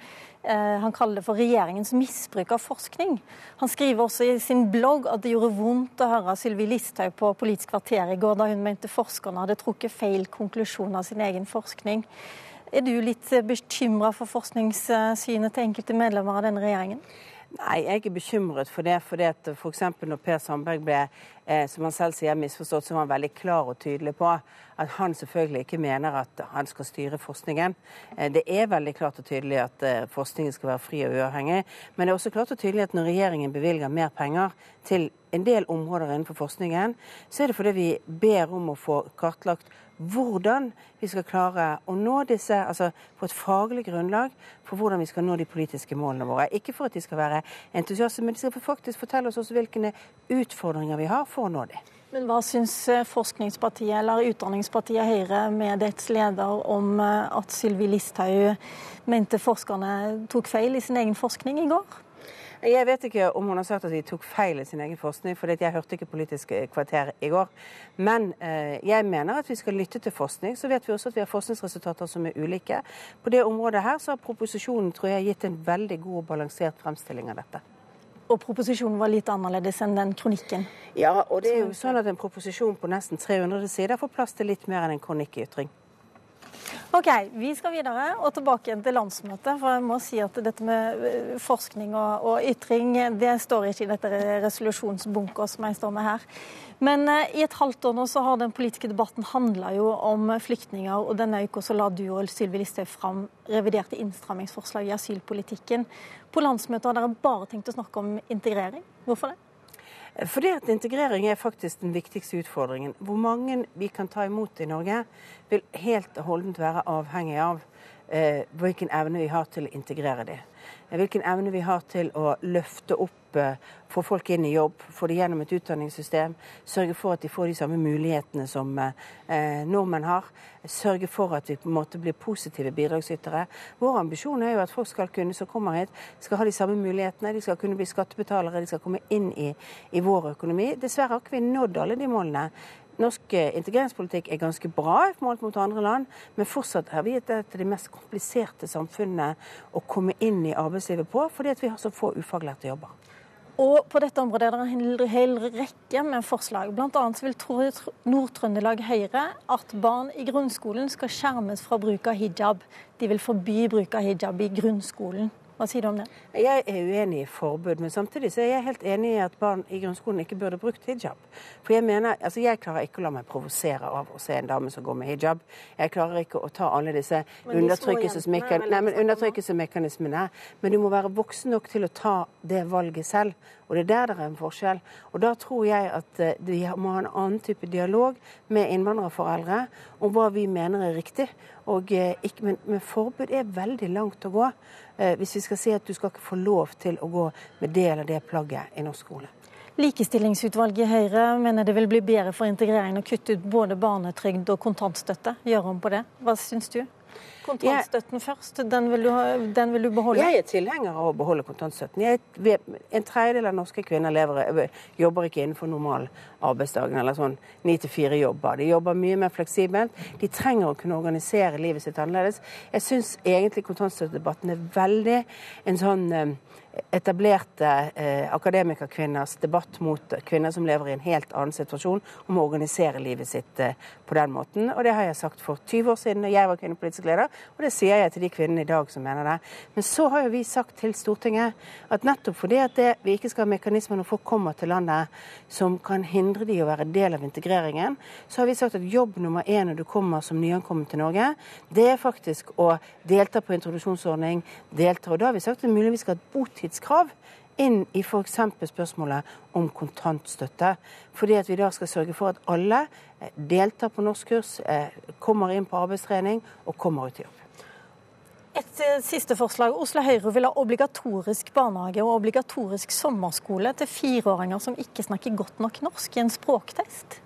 Eh, han kaller det for regjeringens misbruk av forskning. Han skriver også i sin blogg at det gjorde vondt å høre Sylvi Listhaug på Politisk kvarter i går, da hun mente forskerne hadde trukket feil konklusjon av sin egen forskning. Er du litt bekymra for forskningssynet til enkelte medlemmer av denne regjeringen? Nei, jeg er bekymret for det. fordi at F.eks. når Per Sandberg ble eh, som han selv sier, misforstått, så var han veldig klar og tydelig på at han selvfølgelig ikke mener at han skal styre forskningen. Eh, det er veldig klart og tydelig at eh, forskningen skal være fri og uavhengig. Men det er også klart og tydelig at når regjeringen bevilger mer penger til en del områder innenfor forskningen, så er det fordi vi ber om å få kartlagt hvordan vi skal klare å nå disse, altså på et faglig grunnlag for hvordan vi skal nå de politiske målene våre. Ikke for at de skal være entusiaster, men de skal faktisk fortelle oss også hvilke utfordringer vi har for å nå dem. Men hva syns eh, Forskningspartiet eller Utdanningspartiet Høyre med dets leder om eh, at Sylvi Listhaug mente forskerne tok feil i sin egen forskning i går? Jeg vet ikke om hun har sagt at de tok feil i sin egen forskning, for jeg hørte ikke Politisk kvarter i går. Men eh, jeg mener at vi skal lytte til forskning. Så vet vi også at vi har forskningsresultater som er ulike. På det området her så har proposisjonen tror jeg, gitt en veldig god og balansert fremstilling av dette. Og proposisjonen var litt annerledes enn den kronikken? Ja, og det er jo sånn at en proposisjon på nesten 300 sider får plass til litt mer enn en kronikkytring. Ok, Vi skal videre og tilbake igjen til landsmøtet. For jeg må si at dette med eh, forskning og, og ytring det står ikke i dette resolusjonsbunker som jeg står med her. Men eh, i et halvt år nå så har den politiske debatten handla jo om flyktninger. Og denne uka så la du og Sylvi Listhaug fram reviderte innstrammingsforslag i asylpolitikken. På landsmøtet har dere bare tenkt å snakke om integrering. Hvorfor det? Fordi at integrering er faktisk den viktigste utfordringen. Hvor mange vi kan ta imot i Norge, vil helt holdent være avhengig av eh, hvilken evne vi har til å integrere dem. Hvilken evne vi har til å løfte opp få folk inn i jobb, få det gjennom et utdanningssystem, sørge for at de får de samme mulighetene som eh, nordmenn har. Sørge for at vi på en måte blir positive bidragsytere. Vår ambisjon er jo at folk skal kunne, som kommer hit, skal ha de samme mulighetene. De skal kunne bli skattebetalere, de skal komme inn i, i vår økonomi. Dessverre har ikke vi nådd alle de målene. Norsk eh, integreringspolitikk er ganske bra målt mot andre land, men fortsatt er vi et av de mest kompliserte samfunnene å komme inn i arbeidslivet på, fordi vi har så få ufaglærte jobber. Og på dette området er det en hel rekke med forslag. Bl.a. vil Nord-Trøndelag Høyre at barn i grunnskolen skal skjermes fra bruk av hijab. De vil forby bruk av hijab i grunnskolen. Hva sier du om det? Jeg er uenig i forbud, men samtidig så er jeg helt enig i at barn i grunnskolen ikke burde brukt hijab. For jeg mener, altså jeg klarer ikke å la meg provosere av å se en dame som går med hijab. Jeg klarer ikke å ta alle disse undertrykkelsesmekanismene. Men du må være voksen nok til å ta det valget selv. Og det er der det er en forskjell. Og da tror jeg at eh, vi må ha en annen type dialog med innvandrerforeldre om hva vi mener er riktig. Og, eh, ikke, men, men forbud er veldig langt å gå. Eh, hvis vi skal si at du skal ikke få lov til å gå med det eller det plagget i norsk skole. Likestillingsutvalget i Høyre mener det vil bli bedre for integreringen å kutte ut både barnetrygd og kontantstøtte. Gjøre om på det. Hva syns du? Kontantstøtten først, den vil, du, den vil, du, beholde? Jeg er tilhenger av å beholde kontantstøtten. Jeg, en tredjedel av norske kvinner lever, jobber ikke innenfor normal arbeidsdagen, eller sånn ni til fire-jobber. De jobber mye mer fleksibelt. De trenger å kunne organisere livet sitt annerledes. Jeg syns egentlig kontantstøttedebatten er veldig en sånn eh, etablerte eh, akademikerkvinners debatt mot kvinner som lever i en helt annen situasjon, om å organisere livet sitt eh, på den måten. Og det har jeg sagt for 20 år siden da jeg var kvinnepolitisk leder, og det sier jeg til de kvinnene i dag som mener det. Men så har jo vi sagt til Stortinget at nettopp fordi at det, vi ikke skal ha mekanismer når folk kommer til landet som kan hindre de å være del av integreringen, så har vi sagt at jobb nummer én når du kommer som nyankommet til Norge, det er faktisk å delta på introduksjonsordning, delta. Og da har vi sagt at det er mulig vi skal ha et botid botidskrav inn i f.eks. spørsmålet om kontantstøtte. Fordi at vi da skal sørge for at alle eh, deltar på norskkurs, eh, kommer inn på arbeidstrening og kommer ut i jobb. Et eh, siste forslag. Oslo Høyre vil ha obligatorisk barnehage og obligatorisk sommerskole til fireåringer som ikke snakker godt nok norsk, i en språktest.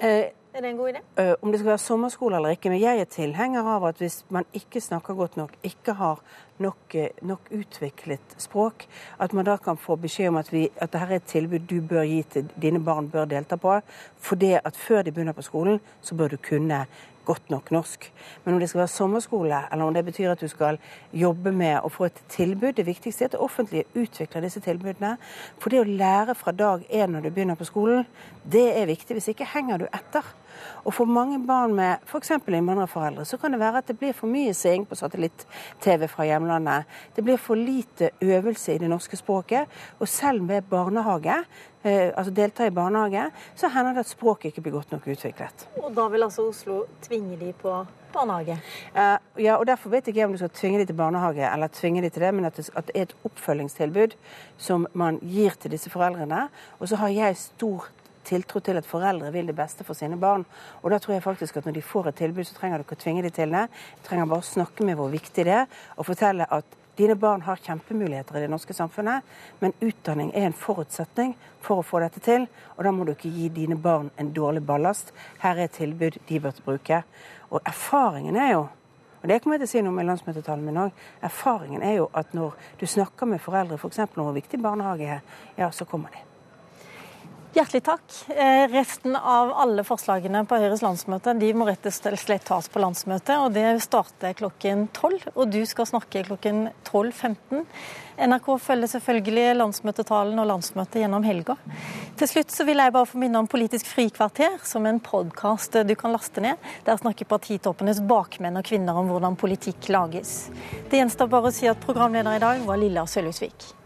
Eh, er det en god idé? Om det skal være sommerskole eller ikke. Men jeg er tilhenger av at hvis man ikke snakker godt nok, ikke har nok, eh, nok, utviklet språk, at man da kan få beskjed om at, vi, at dette er et tilbud du bør gi til dine barn bør delta på. For det at før de begynner på skolen, så bør du kunne godt nok norsk. Men om det skal være sommerskole, eller om det betyr at du skal jobbe med å få et tilbud Det viktigste er at det offentlige utvikler disse tilbudene. For det å lære fra dag én når du begynner på skolen, det er viktig. Hvis ikke henger du etter. Og for mange barn med f.eks. innvandrerforeldre så kan det være at det blir for mye seing på satellitt-TV fra hjemlandet. Det blir for lite øvelse i det norske språket. Og selv med barnehage, eh, altså delta i barnehage, så hender det at språket ikke blir godt nok utviklet. Og da vil altså Oslo tvinge de på barnehage? Uh, ja, og derfor vet ikke jeg om du skal tvinge de til barnehage eller tvinge de til det, men at det, at det er et oppfølgingstilbud som man gir til disse foreldrene. Og så har jeg stor tiltro til at foreldre vil det beste for sine barn. Og da tror jeg faktisk at når de får et tilbud, så trenger ikke å tvinge dem til det. Du trenger bare å snakke med hvor viktig det er, og fortelle at dine barn har kjempemuligheter i det norske samfunnet, men utdanning er en forutsetning for å få dette til. Og da må du ikke gi dine barn en dårlig ballast. Her er et tilbud de bør bruke. Og erfaringen er jo og det kommer jeg til å si noe med landsmøtetalen min òg. Erfaringen er jo at når du snakker med foreldre f.eks. For om hvor viktig barnehage er, ja, så kommer de. Hjertelig takk. Eh, resten av alle forslagene på Høyres landsmøte de må rett og slett tas på landsmøtet. og Det starter klokken 12, og du skal snakke klokken 12.15. NRK følger selvfølgelig landsmøtetalen og landsmøtet gjennom helga. Til slutt så vil jeg bare få minne om Politisk frikvarter, som en podkast du kan laste ned. Der snakker partitoppenes bakmenn og -kvinner om hvordan politikk lages. Det gjenstår bare å si at programleder i dag var Lilla Sølhusvik.